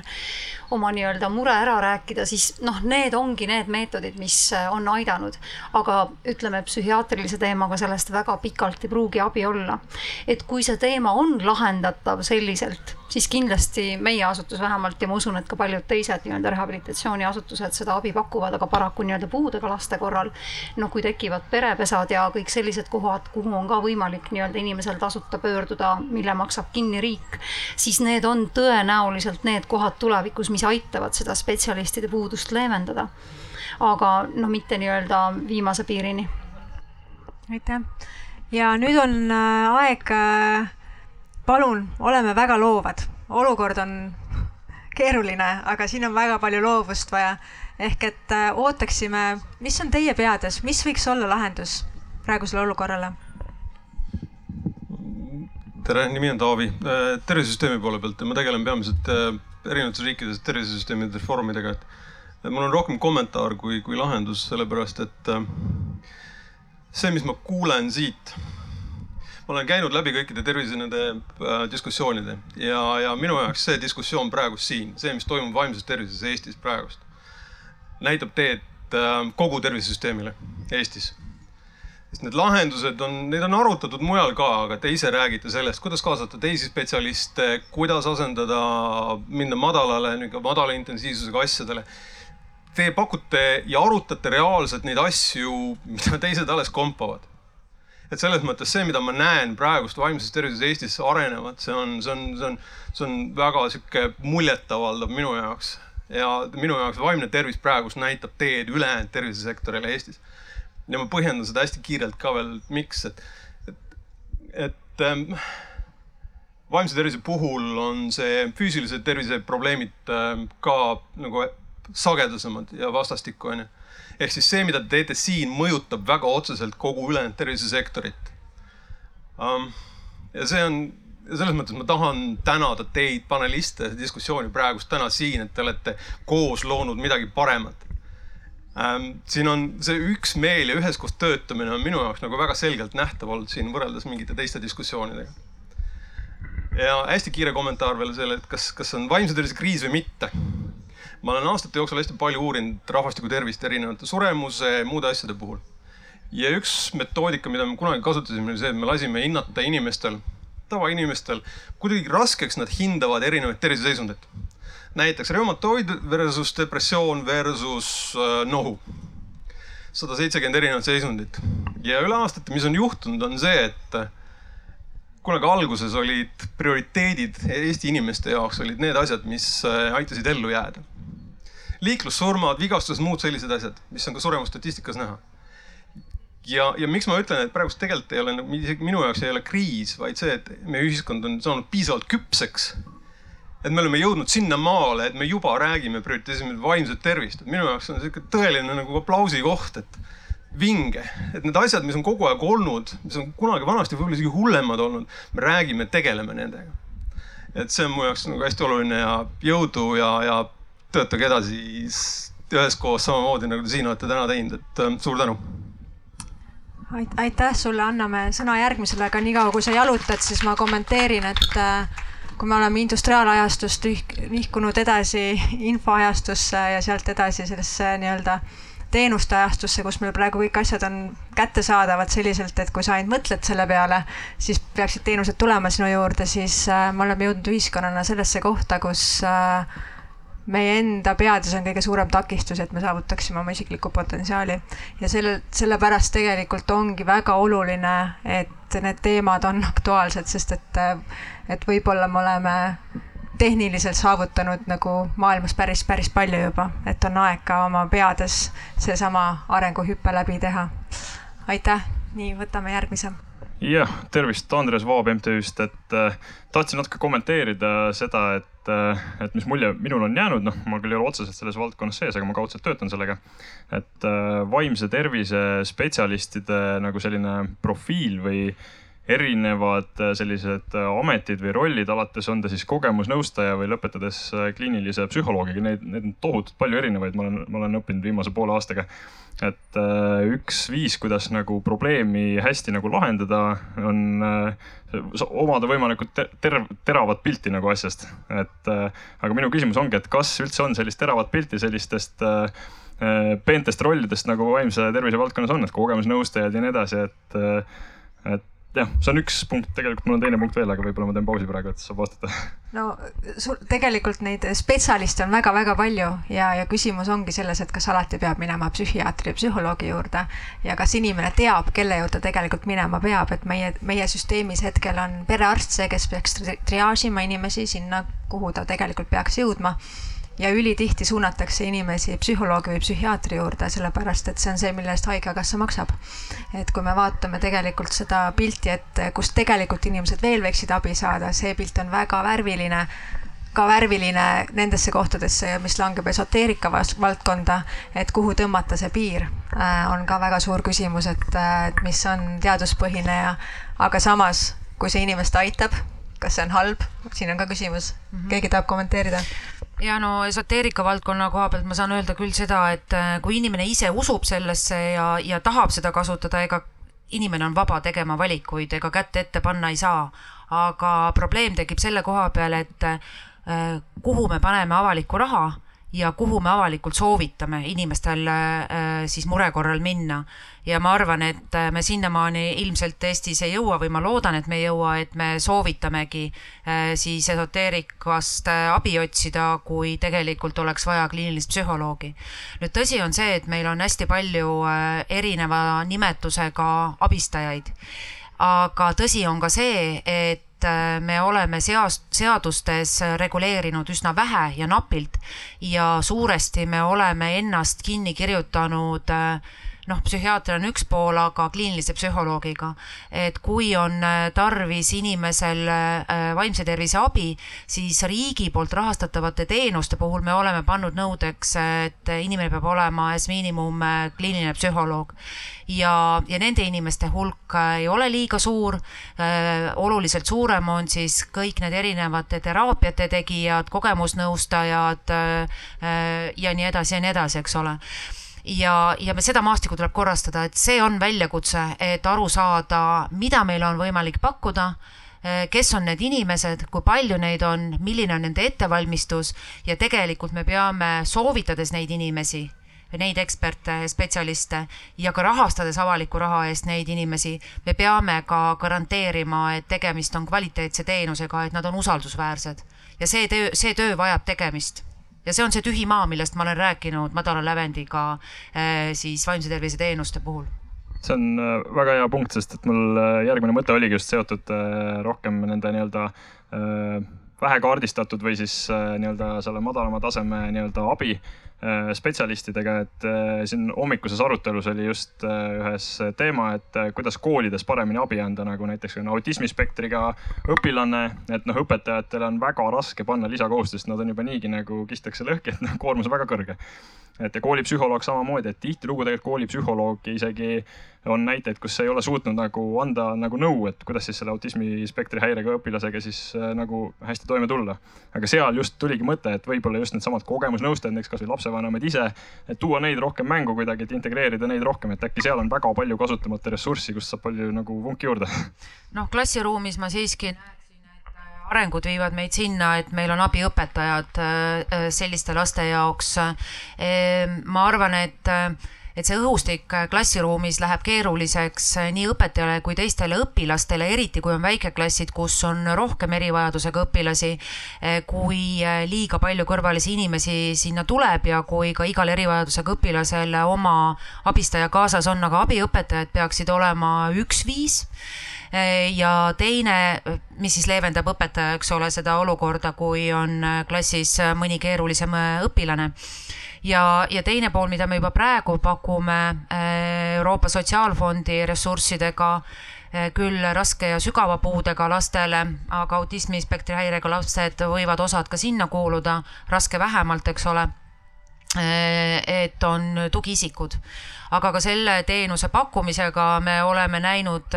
S4: oma nii-öelda mure ära rääkida, siis noh, need ongi need meetodid, mis on aidanud. aga ütleme, psühhiaatrilise teemaga sellest väga pikalt ei pruugi abi olla. et kui see teema on lahendatav selliselt, siis kindlasti meie asutus vähemalt ja ma usun, et ka paljud teised nii-öelda rehabilitatsiooniasutused seda abi pakuvad, aga paraku nii-öelda puudega laste korral, noh, kui tekivad perepesad ja kõik sellised kohad, kuhu on ka võimalik nii-öelda inimesel tasuta pöörduda, mille maksab kinni riik, siis need on tõenäoliselt need kohad tulevikus, mis aitavad seda spetsialistide puudust leevendada. aga noh, mitte nii-öelda viimase piirini.
S3: aitäh ja nüüd on äh, aeg, äh, palun, oleme väga loovad, olukord on keeruline, aga siin on väga palju loovust vaja. ehk et äh, ootaksime, mis on teie peades, mis võiks olla lahendus praegusele olukorrale?
S8: tere, nimi on Taavi. tervisesüsteemi poole pealt ma tegelen peamiselt erinevates riikides tervisesüsteemide reformidega, et mul on rohkem kommentaar kui, kui lahendus, sellepärast et äh, see, mis ma kuulen siit, olen käinud läbi kõikide tervise nende äh, diskussioonide ja, ja minu jaoks see diskussioon praegu siin, see, mis toimub vaimses tervises Eestis praegust, näitab teed äh, kogu tervisesüsteemile Eestis sest need lahendused on, neid on arutatud mujal ka, aga te ise räägite sellest, kuidas kaasata teisi spetsialiste, kuidas asendada, minna madalale, madala intensiivsusega asjadele. Te pakute ja arutate reaalselt neid asju, mida teised alles kompavad. Et selles mõttes see, mida ma näen praegust vaimses tervises Eestis arenevat, see on, see on, see on, see on väga sihuke muljetavaldav minu jaoks ja minu jaoks vaimne tervis praegust näitab teed ülejäänud tervisesektorile Eestis ja ma põhjendan seda hästi kiirelt ka veel, miks, et, et, et ähm, vaimse tervise puhul on see füüsilise tervise probleemid ähm, ka nagu sagedasemad ja vastastikku onju. Ehk siis see, mida te teete siin, mõjutab väga otseselt kogu ülejäänud tervisesektorit um,. ja see on, selles mõttes ma tahan tänada teid, paneliste, diskussiooni praegust täna siin, et te olete koos loonud midagi paremat ähm,. siin on see üksmeel ja üheskoos töötamine on minu jaoks nagu väga selgelt nähtav olnud siin võrreldes mingite teiste diskussioonidega. ja hästi kiire kommentaar veel selle, et kas, kas on vaimse tervise kriis või mitte. Ma olen aastate jooksul hästi palju uurinud rahvastiku tervist erinevate suremuse ja muude asjade puhul. ja üks metoodika, mida me kunagi kasutasime, oli see, et me lasime hinnata inimestel, tavainimestel, kuidagi raskeks nad hindavad erinevaid terviseseisundeid. näiteks reumatoid versus depressioon versus äh, nohu sada seitsekümmend erinevat seisundit ja üle aastate, mis on juhtunud, on see, et kunagi alguses olid prioriteedid Eesti inimeste jaoks olid need asjad, mis äh, aitasid ellu jääda. Liiklussurmad, vigastused, muud sellised asjad, mis on ka suremusstatistikas näha. ja, ja miks ma ütlen, et praegust tegelikult ei ole, nagu, isegi minu jaoks ei ole kriis, vaid see, et meie ühiskond on saanud piisavalt küpseks. et me oleme jõudnud sinnamaale, et me juba räägime, prioritiseerime vaimset tervist, et minu jaoks on sihuke tõeline nagu aplausi koht, et vinge, et need asjad, mis on kogu aeg olnud, mis on kunagi vanasti võib-olla isegi hullemad olnud, me räägime, tegeleme nendega. et see on mu jaoks nagu hästi oluline ja jõudu ja, ja töötage edasi üheskoos samamoodi, nagu te siin olete täna teinud, et äh, suur tänu.
S3: aitäh sulle, anname sõna järgmisele, aga niikaua kui sa jalutad, siis ma kommenteerin, et äh, kui me oleme industriaalajastust nihkunud edasi infoajastusse ja sealt edasi sellesse nii-öelda teenuste ajastusse, kus meil praegu kõik asjad on kättesaadavad selliselt, et kui sa ainult mõtled selle peale, siis peaksid teenused tulema sinu juurde, siis äh, me oleme jõudnud ühiskonnana sellesse kohta, kus äh, meie enda peades on kõige suurem takistus, et me saavutaksime oma isiklikku potentsiaali. ja selle, sellepärast tegelikult ongi väga oluline, et need teemad on aktuaalsed, sest et, et võib-olla me oleme tehniliselt saavutanud nagu maailmas päris, päris palju juba, et on aeg ka oma peades seesama arenguhüpe läbi teha. aitäh, nii, võtame järgmise.
S10: Jah, tervist, Andres Vaab MTÜ-st, et äh, tahtsin natuke kommenteerida seda, et äh,, et mis mulje minul on jäänud, noh, ma küll ei ole otseselt selles valdkonnas sees, aga ma kaudselt töötan sellega. et äh, vaimse tervise spetsialistide nagu selline profiil või erinevad äh, sellised äh, ametid või rollid, alates on ta siis kogemusnõustaja või lõpetades äh, kliinilise psühholoogiga, neid, neid on tohutult palju erinevaid, ma olen, ma olen õppinud viimase poole aastaga. et üks viis, kuidas nagu probleemi hästi nagu lahendada, on omada võimalikult ter teravat pilti nagu asjast. et aga minu küsimus ongi, et kas üldse on sellist teravat pilti sellistest peentest rollidest nagu vaimse tervise valdkonnas on, et kogemusnõustajad ja nii edasi, et, et jah, see on üks punkt, tegelikult mul on teine punkt veel, aga võib-olla ma teen pausi praegu, et saab vastata.
S3: no sul tegelikult neid spetsialiste on väga-väga palju ja, ja küsimus ongi selles, et kas alati peab minema psühhiaatri ja psühholoogi juurde ja kas inimene teab, kelle juurde tegelikult minema peab, et meie, meie süsteemis hetkel on perearst see, kes peaks triaažima inimesi sinna, kuhu ta tegelikult peaks jõudma ja ülitihti suunatakse inimesi psühholoogi või psühhiaatri juurde, sellepärast et see on see, mille eest Haigekassa maksab. et kui me vaatame tegelikult seda pilti, et kust tegelikult inimesed veel võiksid abi saada, see pilt on väga värviline, ka värviline nendesse kohtadesse, mis langeb esoteerika valdkonda, et kuhu tõmmata see piir, äh, on ka väga suur küsimus, et, äh, et mis on teaduspõhine ja, aga samas, kui see inimest aitab, kas see on halb, siin on ka küsimus, mhm. keegi tahab kommenteerida?
S7: Ja no esoteerika valdkonna koha pealt ma saan öelda küll seda, et äh, kui inimene ise usub sellesse ja, ja tahab seda kasutada, ega inimene on vaba tegema valikuid, ega kätt ette panna ei saa. aga probleem tekib selle koha peal, et äh, kuhu me paneme avalikku raha ja kuhu me avalikult soovitame inimestel äh, siis mure korral minna. ja ma arvan, et äh, me sinnamaani ilmselt Eestis ei jõua või ma loodan, et me ei jõua, et me soovitamegi äh, siis esoteerikast abi otsida, kui tegelikult oleks vaja kliinilist psühholoogi. nüüd tõsi on see, et meil on hästi palju erineva nimetusega abistajaid aga tõsi on ka see, et Äh, me oleme seas, seadustes reguleerinud üsna vähe ja napilt ja suuresti me oleme ennast kinni kirjutanud äh, noh, psühhiaater on üks pool, aga kliinilise psühholoogiga. et kui on äh, tarvis inimesel vaimse tervise abi, siis riigi poolt rahastatavate teenuste puhul me oleme pannud nõudeks, et inimene peab olema as miinimum kliiniline psühholoog ja, ja nende inimeste hulk äh, ei ole liiga suur. Äh, oluliselt suurem on siis kõik need erinevate teraapiate tegijad, kogemusnõustajad äh, ja nii edasi ja nii edasi, eks ole ja, ja me seda maastikku tuleb korrastada, et see on väljakutse, et aru saada, mida meil on võimalik pakkuda kes on need inimesed, kui palju neid on, milline on nende ettevalmistus ja tegelikult me peame soovitades neid inimesi neid eksperte, spetsialiste ja ka rahastades avaliku raha eest neid inimesi, me peame ka garanteerima, et tegemist on kvaliteetse teenusega, et nad on usaldusväärsed. ja see töö, see töö vajab tegemist ja see on see tühi maa, millest ma olen rääkinud madala lävendiga eh, siis vaimse tervise teenuste puhul.
S10: See on äh, väga hea punkt, sest et mul äh, järgmine mõte oligi just seotud rohkem nende nii-öelda vähe kaardistatud või siis nii-öelda selle madalama taseme nii-öelda abi spetsialistidega, et siin hommikuses arutelus oli just ühes teema, et kuidas koolides paremini abi anda, nagu näiteks on autismispektriga õpilane, et noh, õpetajatele on väga raske panna lisakohustust, nad on juba niigi nagu kistakse lõhki, et noh, koormus on väga kõrge et ja koolipsühholoog samamoodi, et tihtilugu tegelikult koolipsühholoog isegi on näiteid, kus ei ole suutnud nagu anda nagu nõu, et kuidas siis selle autismispektri häirega õpilasega siis äh, nagu hästi toime tulla. aga seal just tuligi mõte, et võib-olla just needsamad kogemusnõustajad, näiteks kasvõi lapsevanemad ise, et tuua neid rohkem mängu kuidagi, et integreerida neid rohkem, et äkki seal on väga palju kasutamata ressurssi, kust saab palju nagu vunki juurde.
S7: noh, klassiruumis ma siiski arengud viivad meid sinna, et meil on abiõpetajad äh, äh, selliste laste jaoks. Ehm, ma arvan, et et see õhustik klassiruumis läheb keeruliseks nii õpetajale kui teistele õpilastele, eriti kui on väikeklassid, kus on rohkem erivajadusega õpilasi, kui liiga palju kõrvalisi inimesi sinna tuleb ja kui ka igal erivajadusega õpilasel oma abistaja kaasas on, aga abiõpetajad peaksid olema üks-viis Eh, ja teine, mis siis leevendab õpetaja, eks ole, seda olukorda, kui on klassis mõni keerulisem õpilane. Ja, ja teine pool, mida me juba praegu pakume Euroopa Sotsiaalfondi ressurssidega, küll raske ja sügava puudega lastele, aga autismispektri häirega lapsed võivad osad ka sinna kuuluda, raske vähemalt, eks ole et on tugiisikud, aga ka selle teenuse pakkumisega me oleme näinud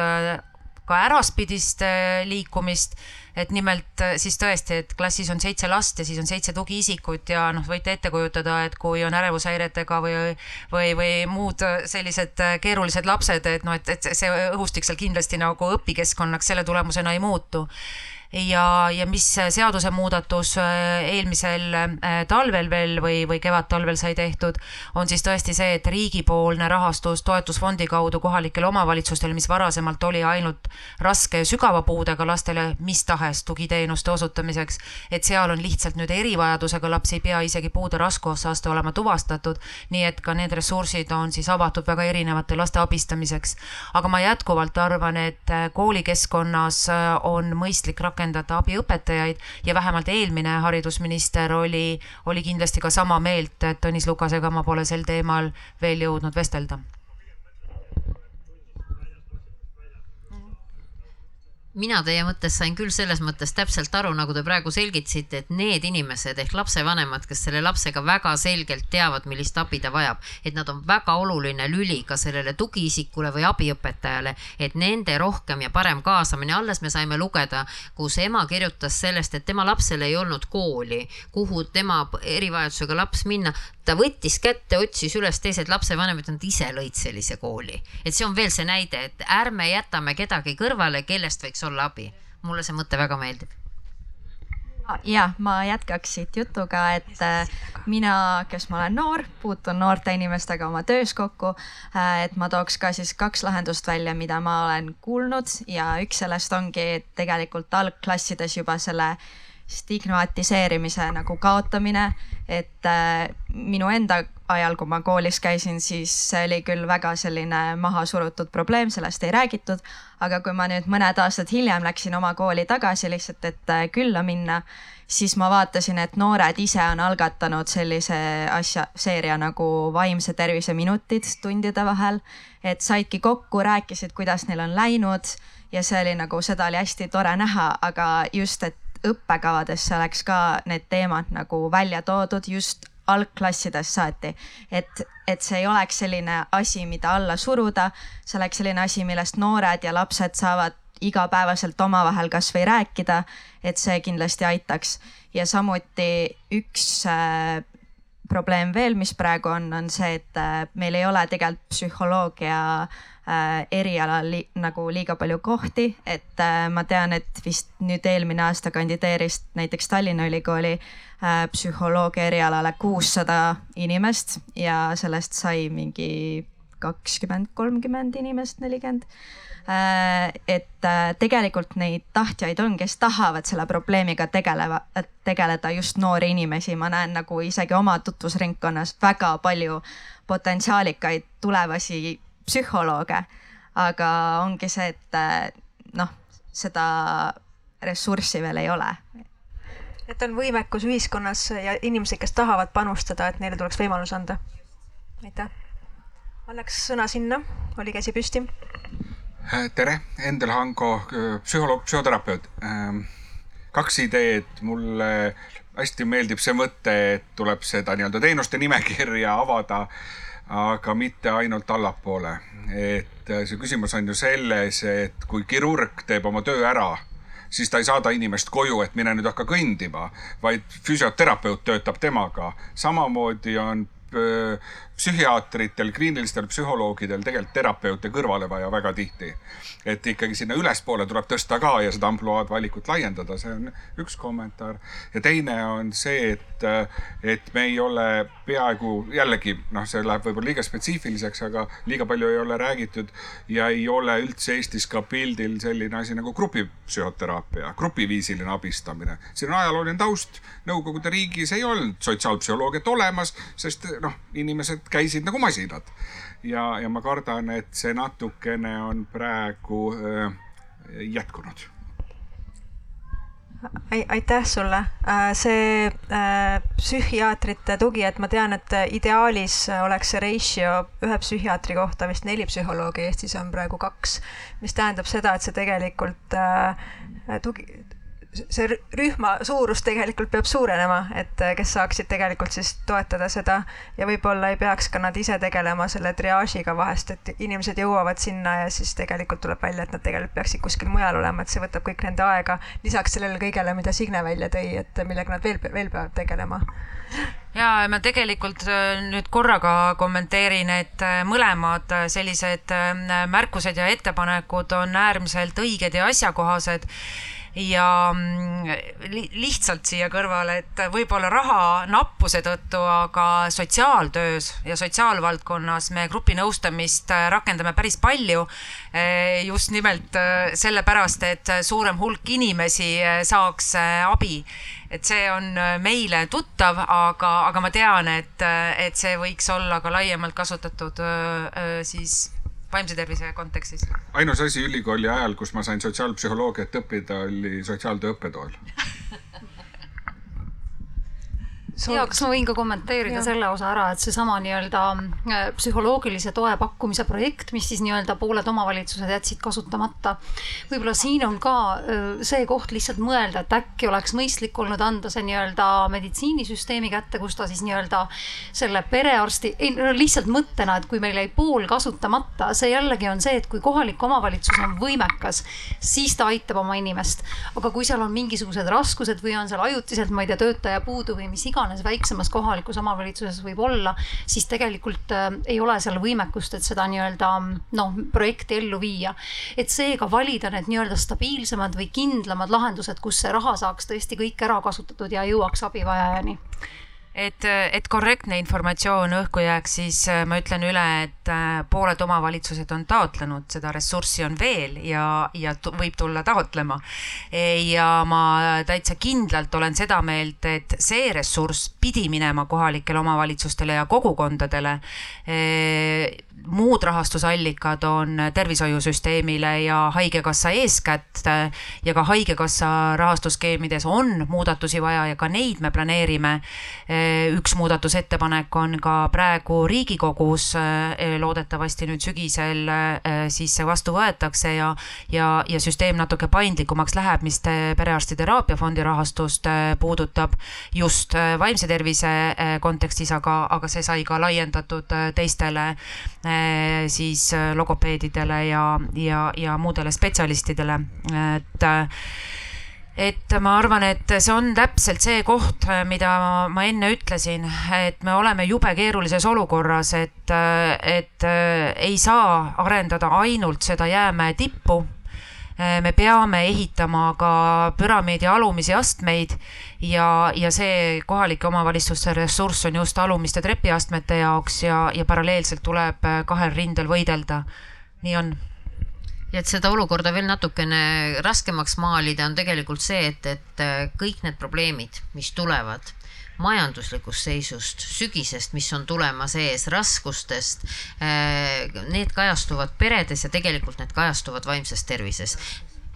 S7: ka äraspidist äh, liikumist, et nimelt äh, siis tõesti, et klassis on seitse last ja siis on seitse tugiisikut ja noh, võite ette kujutada, et kui on ärevushäiretega või, või, või muud sellised äh, keerulised lapsed, et noh, et, et see õhustik seal kindlasti nagu õpikeskkonnaks selle tulemusena ei muutu ja, ja mis seadusemuudatus äh, eelmisel äh, talvel veel või, või kevadtalvel sai tehtud, on siis tõesti see, et riigipoolne rahastus toetusfondi kaudu kohalikele omavalitsustele, mis varasemalt oli ainult raske ja sügava puudega lastele mis tahes tugiteenuste osutamiseks, et seal on lihtsalt nüüd erivajadusega lapsi ei pea isegi puude raskusaste olema tuvastatud, nii et ka need ressursid on siis avatud väga erinevate laste abistamiseks. aga ma jätkuvalt arvan, et äh, koolikeskkonnas on mõistlik rakendada rakendada abiõpetajaid ja vähemalt eelmine haridusminister oli, oli kindlasti ka sama meelt, et Tõnis Lukasega ma pole sel teemal veel jõudnud vestelda
S6: mina teie mõttest sain küll selles mõttes täpselt aru, nagu te praegu selgitasite, et need inimesed ehk lapsevanemad, kes selle lapsega väga selgelt teavad, millist abi ta vajab, et nad on väga oluline lüli ka sellele tugiisikule või abiõpetajale, et nende rohkem ja parem kaasamine, alles me saime lugeda, kus ema kirjutas sellest, et tema lapsel ei olnud kooli, kuhu tema erivajadusega laps minna, ta võttis kätte, otsis üles teised lapsevanemad, nad ise lõid sellise kooli. et see on veel see näide, et ärme jätame kedagi kõrvale, kellest võiks olla abi. mulle see mõte väga meeldib
S11: ja ma jätkaks siit jutuga, et äh, mina, kes ma olen noor, puutun noorte inimestega oma töös kokku, äh, et ma tooks ka siis kaks lahendust välja, mida ma olen kuulnud ja üks sellest ongi tegelikult algklassides juba selle stigmatiseerimise nagu kaotamine, et äh, minu enda ajal, kui ma koolis käisin, siis see oli küll väga selline maha surutud probleem, sellest ei räägitud. aga kui ma nüüd mõned aastad hiljem läksin oma kooli tagasi lihtsalt, et äh, külla minna, siis ma vaatasin, et noored ise on algatanud sellise asja, seeria nagu vaimse tervise minutid tundide vahel. et saidki kokku, rääkisid, kuidas neil on läinud ja see oli nagu, seda oli hästi tore näha, aga just, et õppekavadesse oleks ka need teemad nagu välja toodud just algklassidest saati. et, et see ei oleks selline asi, mida alla suruda, see oleks selline asi, millest noored ja lapsed saavad igapäevaselt omavahel kasvõi rääkida, et see kindlasti aitaks. ja samuti üks äh, probleem veel, mis praegu on, on see, et äh, meil ei ole tegelikult psühholoogia äh, erialal li nagu liiga palju kohti, et äh, ma tean, et vist nüüd eelmine aasta kandideeris näiteks Tallinna Ülikooli äh, psühholoogia erialale kuussada inimest ja sellest sai mingi kakskümmend, kolmkümmend inimest, nelikümmend. Äh, et äh, tegelikult neid tahtjaid on, kes tahavad selle probleemiga tegeleva, tegeleda just noori inimesi, ma näen nagu isegi oma tutvusringkonnas väga palju potentsiaalikaid tulevasi psühholooge. aga ongi see, et äh, noh, seda ressurssi veel ei ole.
S3: et on võimekus ühiskonnas ja inimesed, kes tahavad panustada, et neile tuleks võimalus anda. aitäh. annaks sõna sinna, oli käsi püsti
S12: Äh, tere, Endel Hango, äh, psühholoog, psühhoterapeut. Ähm, kaks ideed, mulle hästi meeldib see mõte, et tuleb seda nii-öelda teenuste nimekirja avada, aga mitte ainult allapoole. et äh, see küsimus on ju selles, et kui kirurg teeb oma töö ära, siis ta ei saada inimest koju, et mine nüüd hakka kõndima, vaid füsioterapeut töötab temaga. samamoodi on psühhiaatritel, kliinilistel psühholoogidel tegelikult terapeute kõrvale vaja väga tihti. et ikkagi sinna ülespoole tuleb tõsta ka ja seda ampluaad valikut laiendada, see on üks kommentaar. ja teine on see, et, et me ei ole peaaegu jällegi noh, see läheb võib-olla liiga spetsiifiliseks, aga liiga palju ei ole räägitud ja ei ole üldse Eestis ka pildil selline asi nagu grupipsühhoteraapia, grupiviisiline abistamine. siin on ajalooline taust, Nõukogude riigis ei olnud sotsiaalpsühholoogiat olemas, sest noh, inimesed käisid nagu masinad. ja, ja ma kardan, et see natukene on praegu äh, jätkunud.
S3: Aitäh sulle, äh, see äh, psühhiaatrite tugi, et ma tean, et ideaalis oleks see ratio ühe psühhiaatri kohta vist neli psühholoogi, Eestis on praegu kaks, mis tähendab seda, et see tegelikult tugi, see rühma suurus tegelikult peab suurenema, et äh, kes saaksid tegelikult siis toetada seda ja võib-olla ei peaks ka nad ise tegelema selle triaažiga vahest, et inimesed jõuavad sinna ja siis tegelikult tuleb välja, et nad tegelikult peaksid kuskil mujal olema, et see võtab kõik nende aega. lisaks sellele kõigele, mida Signe välja tõi, et millega nad veel, veel peavad tegelema
S7: ja ma tegelikult äh, nüüd korraga kommenteerin, et äh, mõlemad sellised märkused ja ettepanekud on äärmiselt õiged ja asjakohased ja mm, lihtsalt siia kõrvale, et võib-olla raha nappuse tõttu, aga sotsiaaltöös ja sotsiaalvaldkonnas me grupinõustamist äh, rakendame päris palju. Äh, just nimelt äh, sellepärast, et suurem hulk inimesi saaks abi et see on meile tuttav, aga, aga ma tean, et, et see võiks olla ka laiemalt kasutatud siis vaimse tervise kontekstis?
S12: ainus asi ülikooli ajal, kus ma sain sotsiaalpsühholoogiat õppida, oli sotsiaaltöö õppetool
S4: ja kas ma võin ka kommenteerida ja. selle osa ära, et seesama nii-öelda äh, psühholoogilise toe pakkumise projekt, mis siis nii-öelda pooled omavalitsused jätsid kasutamata. võib-olla siin on ka äh, see koht lihtsalt mõelda, et äkki oleks mõistlik olnud anda see nii-öelda meditsiinisüsteemi kätte, kus ta siis nii-öelda selle perearsti, ei no lihtsalt mõttena, et kui meil jäi pool kasutamata, see jällegi on see, et kui kohalik omavalitsus on võimekas, siis ta aitab oma inimest. aga kui seal on mingisugused raskused või on seal ajutiselt, ma ei tea, töötaja puudu või mis iganes iganes väiksemas kohalikus omavalitsuses võib olla, siis tegelikult äh, ei ole seal võimekust, et seda nii-öelda noh, projekti ellu viia. et seega valida need nii-öelda stabiilsemad või kindlamad lahendused, kus see raha saaks tõesti kõik ära kasutatud ja jõuaks abivajajani
S7: et, et korrektne informatsioon õhku jääks, siis äh, ma ütlen üle, et äh, pooled omavalitsused on taotlenud, seda ressurssi on veel ja, ja võib tulla taotlema. ja ma täitsa kindlalt olen seda meelt, et see ressurss pidi minema kohalikele omavalitsustele ja kogukondadele muud rahastusallikad on tervishoiusüsteemile ja Haigekassa eeskätt ja ka Haigekassa rahastusskeemides on muudatusi vaja ja ka neid me planeerime. üks muudatusettepanek on ka praegu Riigikogus, loodetavasti nüüd sügisel siis see vastu võetakse ja, ja, ja süsteem natuke paindlikumaks läheb, mis perearsti teraapiafondi rahastust puudutab just vaimse tervise kontekstis, aga, aga see sai ka laiendatud teistele siis äh, logopeedidele ja, ja, ja muudele spetsialistidele, et et ma arvan, et see on täpselt see koht, mida ma enne ütlesin, et me oleme jube keerulises olukorras, et, et ei saa arendada ainult seda jäämäe tippu. Me peame ehitama ka püramiidi alumisi astmeid ja, ja see kohalike omavalitsuste ressurss on just alumiste trepiastmete jaoks ja, ja paralleelselt tuleb kahel rindel võidelda. nii on
S6: ja et seda olukorda veel natukene raskemaks maalida, on tegelikult see, et, et äh, kõik need probleemid, mis tulevad majanduslikust seisust, sügisest, mis on tulemas ees, raskustest, äh, need kajastuvad peredes ja tegelikult need kajastuvad vaimses tervises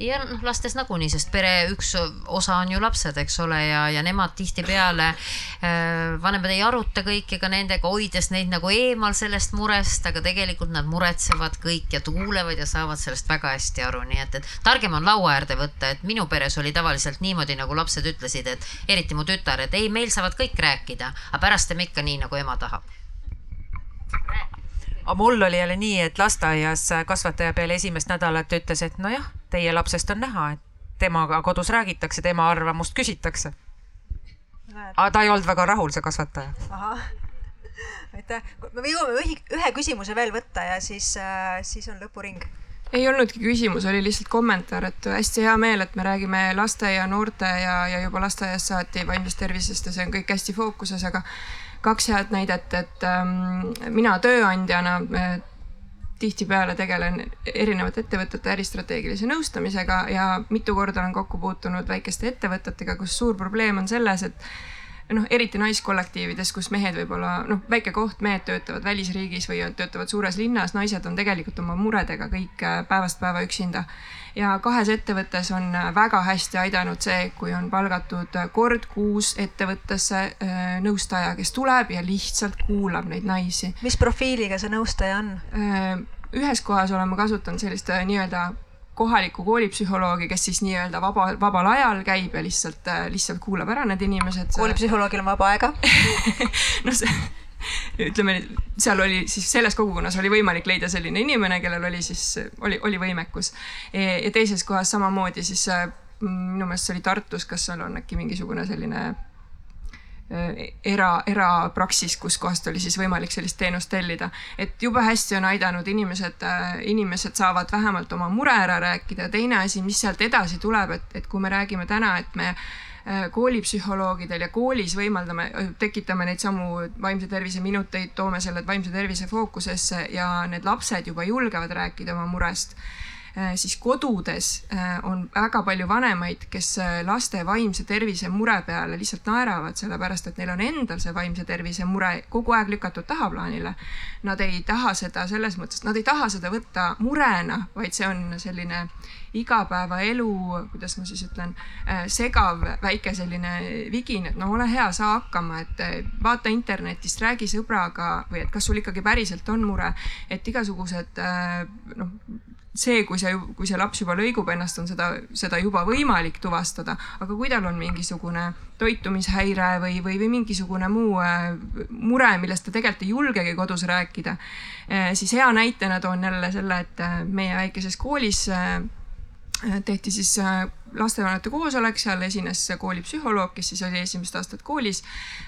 S6: ja noh, lastes nagunii, sest pere üks osa on ju lapsed, eks ole, ja, ja nemad tihtipeale äh,, vanemad ei aruta kõike ka nendega, hoides neid nagu eemal sellest murest, aga tegelikult nad muretsevad kõik ja tuulevad ja saavad sellest väga hästi aru, nii et, et targem on laua äärde võtta, et minu peres oli tavaliselt niimoodi, nagu lapsed ütlesid, et eriti mu tütar, et ei, meil saavad kõik rääkida, aga pärast teeme ikka nii, nagu ema tahab
S7: aga mul oli jälle nii, et lasteaias kasvataja peale esimest nädalat ütles, et nojah, teie lapsest on näha, et temaga kodus räägitakse, tema arvamust küsitakse. aga ta ei olnud väga rahul, see kasvataja.
S3: aitäh. me jõuame ühe, ühe küsimuse veel võtta ja siis, siis on lõpuring
S13: ei olnudki küsimus, oli lihtsalt kommentaar, et hästi hea meel, et me räägime laste ja noorte ja, ja juba lasteaiast saati vaimsest tervisest ja see on kõik hästi fookuses, aga kaks head näidet, et ähm, mina tööandjana äh, tihtipeale tegelen erinevate ettevõtete äristrateegilise nõustamisega ja mitu korda olen kokku puutunud väikeste ettevõtetega, kus suur probleem on selles, et noh, eriti naiskollektiivides, kus mehed võib-olla noh, väike koht, mehed töötavad välisriigis või töötavad suures linnas, naised on tegelikult oma muredega kõik äh, päevast päeva üksinda ja kahes ettevõttes on väga hästi aidanud see, kui on palgatud kord kuus ettevõttesse äh, nõustaja, kes tuleb ja lihtsalt kuulab neid naisi.
S3: mis profiiliga see nõustaja on?
S13: Äh, ühes kohas oleme kasutanud sellist äh, nii-öelda kohalikku koolipsühholoogi, kes siis nii-öelda vaba, vabal ajal käib ja lihtsalt, lihtsalt kuulab ära need inimesed.
S3: koolipsühholoogil on vaba aega
S13: no see ütleme, seal oli siis selles kogukonnas oli võimalik leida selline inimene, kellel oli siis, oli, oli võimekus. ja teises kohas samamoodi siis minu meelest see oli Tartus, kas seal on äkki mingisugune selline era, erapraksis, kuskohast oli siis võimalik sellist teenust tellida. et jube hästi on aidanud inimesed, inimesed saavad vähemalt oma mure ära rääkida ja teine asi, mis sealt edasi tuleb, et, et kui me räägime täna, et me Äh, koolipsühholoogidel ja koolis võimaldame, tekitame neid samu vaimse tervise minuteid, toome selle vaimse tervise fookusesse ja need lapsed juba julgevad rääkida oma murest äh, siis kodudes äh, on väga palju vanemaid, kes laste vaimse tervise mure peale lihtsalt naeravad, sellepärast et neil on endal see vaimse tervise mure kogu aeg lükatud tahaplaanile. Nad ei taha seda selles mõttes, nad ei taha seda võtta murena, vaid see on selline igapäevaelu, kuidas ma siis ütlen, äh, segav väike selline vigin, et no ole hea, saa hakkama, et äh, vaata internetist, räägi sõbraga või et kas sul ikkagi päriselt on mure, et igasugused äh, noh see, kui see, kui see laps juba lõigub ennast, on seda, seda juba võimalik tuvastada, aga kui tal on mingisugune toitumishäire või, või, või mingisugune muu mure, millest ta tegelikult ei julgegi kodus rääkida siis hea näitena toon jälle selle, et meie väikeses koolis tehti siis äh, lastevanemate koosolek, seal esines koolipsühholoog, kes siis oli esimest aastat koolis.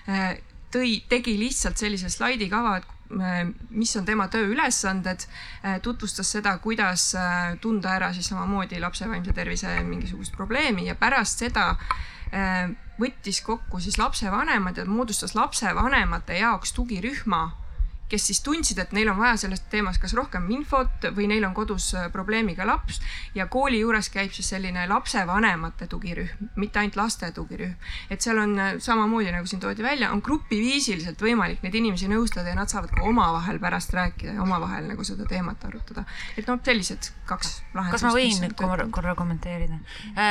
S13: Äh, tõi, tegi lihtsalt sellise slaidikava, et äh, mis on tema tööülesanded, tutvustas seda, kuidas tunda ära siis samamoodi lapse vaimse tervise mingisugust probleemi ja pärast seda võttis kokku siis lapsevanemad ja moodustas lapsevanemate jaoks tugirühma kes siis tundsid, et neil on vaja sellest teemast kas rohkem infot või neil on kodus äh, probleemiga laps ja kooli juures käib siis selline lapsevanemate tugirühm, mitte ainult laste tugirühm. et seal on äh, samamoodi nagu siin toodi välja, on grupiviisiliselt võimalik neid inimesi nõustada ja nad saavad ka omavahel pärast rääkida ja omavahel nagu seda teemat arutada. et noh, sellised kaks lahendust.
S7: kas ma võin korra, korra kommenteerida?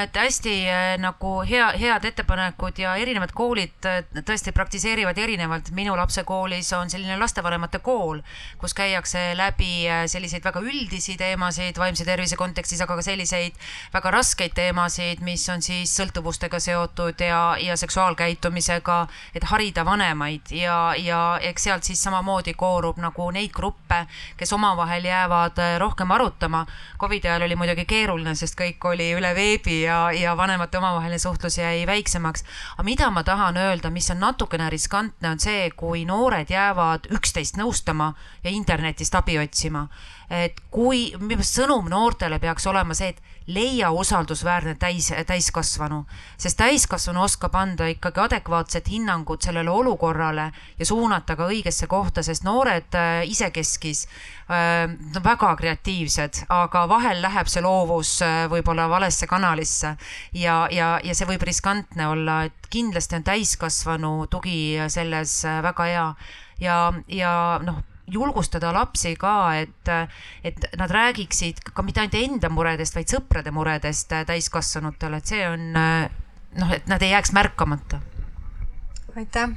S7: et hästi äh, nagu hea, head ettepanekud ja erinevad koolid tõesti praktiseerivad erinevalt. minu lapse koolis on selline lastevanem lapsevanemate kool, kus käiakse läbi äh, selliseid väga üldisi teemasid vaimse tervise kontekstis, aga ka selliseid väga raskeid teemasid, mis on siis sõltuvustega seotud ja, ja seksuaalkäitumisega, et harida vanemaid ja, ja eks sealt siis samamoodi koorub nagu neid gruppe, kes omavahel jäävad äh, rohkem arutama. Covidi ajal oli muidugi keeruline, sest kõik oli üle veebi ja, ja vanemate omavaheline suhtlus jäi väiksemaks. aga mida ma tahan öelda, mis on natukene riskantne, on see, kui noored jäävad üksteist nõustama ja internetist abi otsima. et kui, sõnum noortele peaks olema see, et leia usaldusväärne täis, täiskasvanu, sest täiskasvanu oskab anda ikkagi adekvaatset hinnangut sellele olukorrale ja suunata ka õigesse kohta, sest noored äh, isekeskis äh, väga kreatiivsed, aga vahel läheb see loovus äh, võib-olla valesse kanalisse. Ja, ja, ja see võib riskantne olla, et kindlasti on täiskasvanu tugi selles väga hea ja, ja noh julgustada lapsi ka, et, et nad räägiksid ka mitte ainult enda muredest, vaid sõprade muredest täiskasvanutele, et see on noh, et nad ei jääks märkamata.
S3: aitäh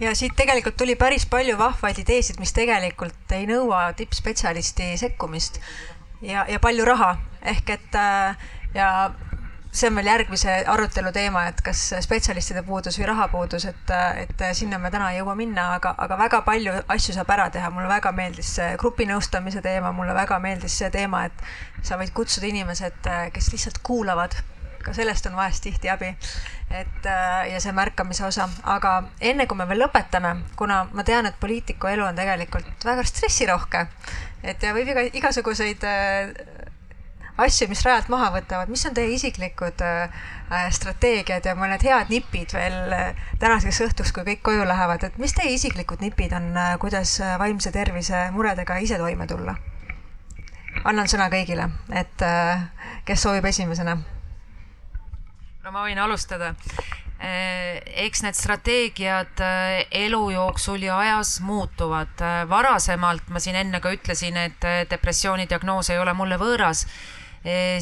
S3: ja siit tegelikult tuli päris palju vahvaid ideesid, mis tegelikult ei nõua tippspetsialisti sekkumist ja, ja palju raha ehk et ja see on veel järgmise arutelu teema, et kas spetsialistide puudus või rahapuudus, et, et sinna me täna ei jõua minna, aga, aga väga palju asju saab ära teha. mulle väga meeldis see grupinõustamise teema, mulle väga meeldis see teema, et sa võid kutsuda inimesed, kes lihtsalt kuulavad. ka sellest on vahest tihti abi. et ja see märkamise osa, aga enne kui me veel lõpetame, kuna ma tean, et poliitiku elu on tegelikult väga stressirohke, et võib iga, igasuguseid asju, mis rajalt maha võtavad, mis on teie isiklikud äh, strateegiad ja mõned head nipid veel äh, tänaseks õhtuks, kui kõik koju lähevad, et mis teie isiklikud nipid on äh,, kuidas äh, vaimse tervise muredega ise toime tulla? annan sõna kõigile, et äh, kes soovib esimesena?
S7: no ma võin alustada äh, eks need strateegiad elu jooksul ja ajas muutuvad. varasemalt ma siin enne ka ütlesin, et depressiooni diagnoos ei ole mulle võõras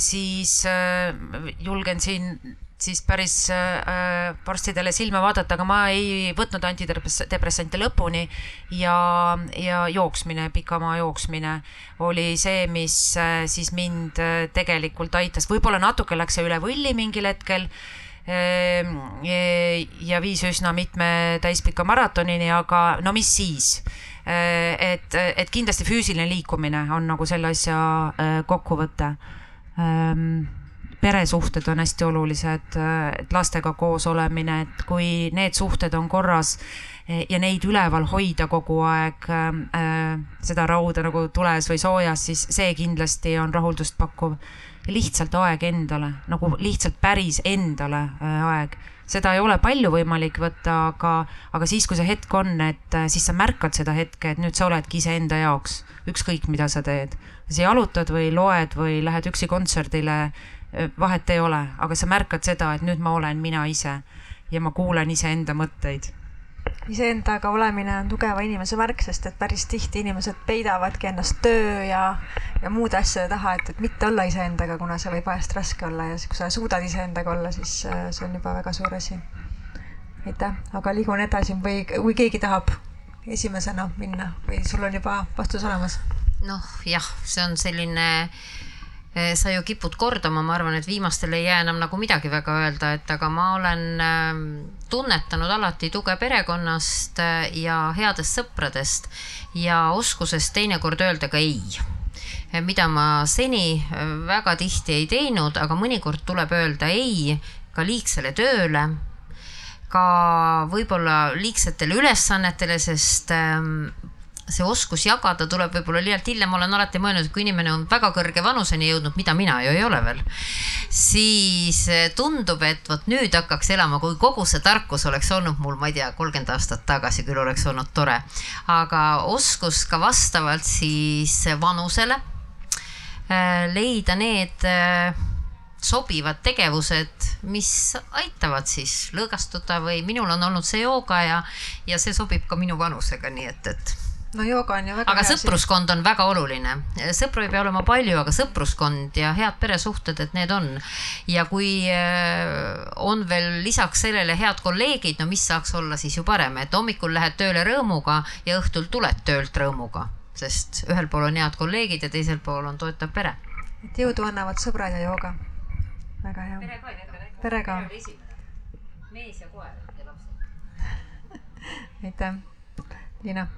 S7: siis julgen siin siis päris äh, varstidele silma vaadata, aga ma ei võtnud antidepressante lõpuni ja, ja jooksmine, pikamaa jooksmine oli see, mis äh, siis mind äh, tegelikult aitas, võib-olla natuke läks see üle võlli mingil hetkel äh, ja viis üsna mitme täispika maratonini, aga no mis siis? Et, et kindlasti füüsiline liikumine on nagu selle asja kokkuvõte. ähm, peresuhted on hästi olulised, et lastega koos olemine, et kui need suhted on korras ja neid üleval hoida kogu aeg äh,, seda rauda nagu tules või soojas, siis see kindlasti on rahuldust pakkuv. lihtsalt aeg endale, nagu lihtsalt päris endale aeg seda ei ole palju võimalik võtta, aga, aga siis, kui see hetk on, et siis sa märkad seda hetke, et nüüd sa oledki iseenda jaoks, ükskõik mida sa teed. Sa jalutad või loed või lähed üksi kontserdile, vahet ei ole, aga sa märkad seda, et nüüd ma olen mina ise ja ma kuulen iseenda mõtteid
S3: iseendaga olemine on tugeva inimese märk, sest et päris tihti inimesed peidavadki ennast töö ja, ja muude asjade taha, et, et mitte olla iseendaga, kuna see võib vahest raske olla ja kui sa suudad iseendaga olla, siis äh, see on juba väga suur asi. aitäh, aga liigun edasi või, või keegi tahab esimesena minna või sul on juba vastus olemas?
S6: Noh, jah, see on selline Eh, sa ju kipud kordama, ma arvan, et viimastel ei jää enam nagu midagi väga öelda, et aga ma olen ehm, tunnetanud alati tuge perekonnast eh, ja headest sõpradest ja oskusest teinekord öelda ka ei. Eh, mida ma seni väga tihti ei teinud, aga mõnikord tuleb öelda ei ka liigsele tööle, ka võib-olla liigsetele ülesannetele, sest ehm, see oskus jagada tuleb võib-olla liialt hiljem, ma olen alati mõelnud, et kui inimene on väga kõrge vanuseni jõudnud, mida mina ju ei ole veel, siis eh, tundub, et vot nüüd hakkaks elama, kui kogu see tarkus oleks olnud mul, ma ei tea, kolmkümmend aastat tagasi küll oleks olnud tore. aga oskus ka vastavalt siis vanusele eh, leida need eh, sobivad tegevused, mis aitavad siis lõõgastuda või minul on olnud see jooga ja, ja see sobib ka minu vanusega, nii et, et
S3: no jooga on ju väga
S6: aga sõpruskond on väga oluline, sõpru ei pea olema palju, aga sõpruskond ja head peresuhted, et need on. ja kui äh, on veel lisaks sellele head kolleegid, no mis saaks olla siis ju parem, et hommikul lähed tööle rõõmuga ja õhtul tuled töölt rõõmuga, sest ühel pool on head kolleegid ja teisel pool on toetav pere.
S3: et jõudu annavad sõbrad ja jooga. väga hea. pere ka.
S6: mees ja koer ja lapsed.
S3: aitäh, Liina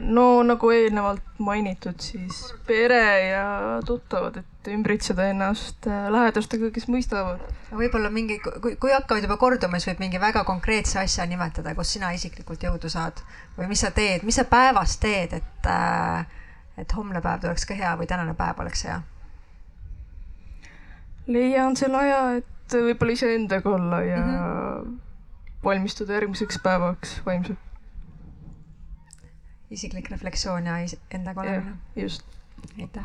S5: no nagu eelnevalt mainitud, siis pere ja tuttavad, et ümbritseda ennast äh, lähedastega, kes mõistavad.
S3: võib-olla mingi, kui, kui hakkavad juba korduma, siis võib mingi väga konkreetse asja nimetada, kus sina isiklikult jõudu saad või mis sa teed, mis sa päevas teed, et, äh, et homne päev tuleks ka hea või tänane päev oleks hea?
S5: leian selle aja, et võib-olla iseendaga olla ja mm -hmm. valmistuda järgmiseks päevaks vaimselt
S3: isiklik refleksioon ja endaga olemine.
S5: just.
S3: aitäh.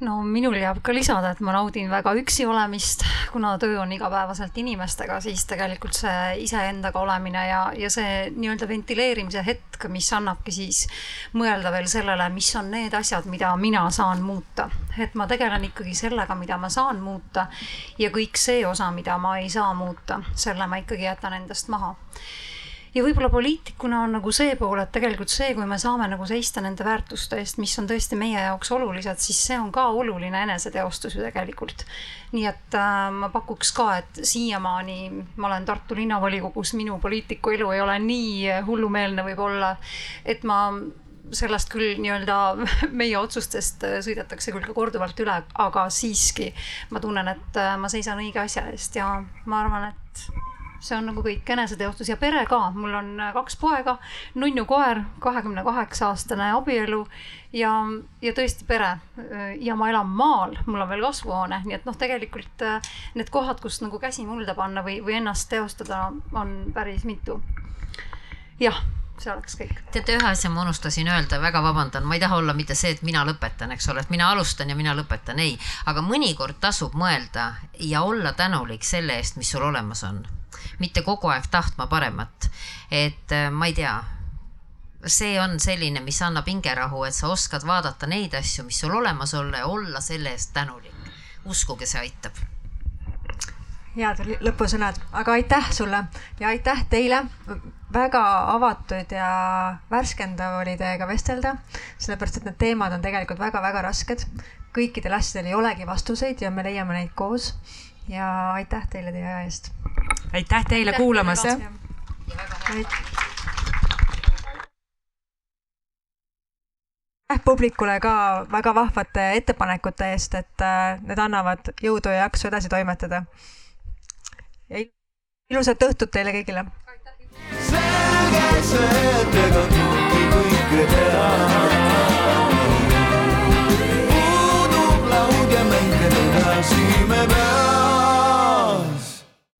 S4: no minul jääb ka lisada, et ma naudin väga üksi olemist, kuna töö on igapäevaselt inimestega, siis tegelikult see iseendaga olemine ja, ja see nii-öelda ventileerimise hetk, mis annabki siis mõelda veel sellele, mis on need asjad, mida mina saan muuta. et ma tegelen ikkagi sellega, mida ma saan muuta ja kõik see osa, mida ma ei saa muuta, selle ma ikkagi jätan endast maha ja võib-olla poliitikuna on nagu see pool, et tegelikult see, kui me saame nagu seista nende väärtuste eest, mis on tõesti meie jaoks olulised, siis see on ka oluline eneseteostus ju tegelikult. nii et äh, ma pakuks ka, et siiamaani ma olen Tartu linnavolikogus, minu poliitikuelu ei ole nii hullumeelne võib-olla, et ma sellest küll nii-öelda meie otsustest sõidetakse küll ka korduvalt üle, aga siiski ma tunnen, et äh, ma seisan õige asja eest ja ma arvan, et see on nagu kõik eneseteostus. Ja pere ka, mul on äh, kaks poega, nunnu koer, kahekümne kaheksa aastane abielu. Ja, ja tõesti pere. Äh, ja ma elan maal, mul on veel kasvuhoone, nii et noh, tegelikult äh, need kohad, kus nagu käsi mulda panna või, või ennast teostada, on päris mitu. jah see oleks kõik.
S6: teate, ühe asja ma unustasin öelda, väga vabandan, ma ei taha olla mitte see, et mina lõpetan, eks ole, et mina alustan ja mina lõpetan, ei. aga mõnikord tasub mõelda ja olla tänulik selle eest, mis sul olemas on mitte kogu aeg tahtma paremat. et äh, ma ei tea, see on selline, mis annab hingerahu, et sa oskad vaadata neid asju, mis sul olemas olla ja olla selle eest tänulik. uskuge, see aitab.
S3: head lõpusõnad, aga aitäh sulle ja aitäh teile. väga avatud ja värskendav oli teiega vestelda, sellepärast et need teemad on tegelikult väga-väga rasked. kõikidel asjadel ei olegi vastuseid ja me leiame neid koos ja aitäh teile teie aja eest.
S14: aitäh teile aitäh kuulamast.
S3: ja väga hea aitäh publikule ka väga vahvate ettepanekute eest, et äh, need annavad jõudu ja jaksu edasi toimetada. ja ilusat õhtut teile kõigile. selge see, et ega kõiki kõike teha. puudub laud ja mänge edasi.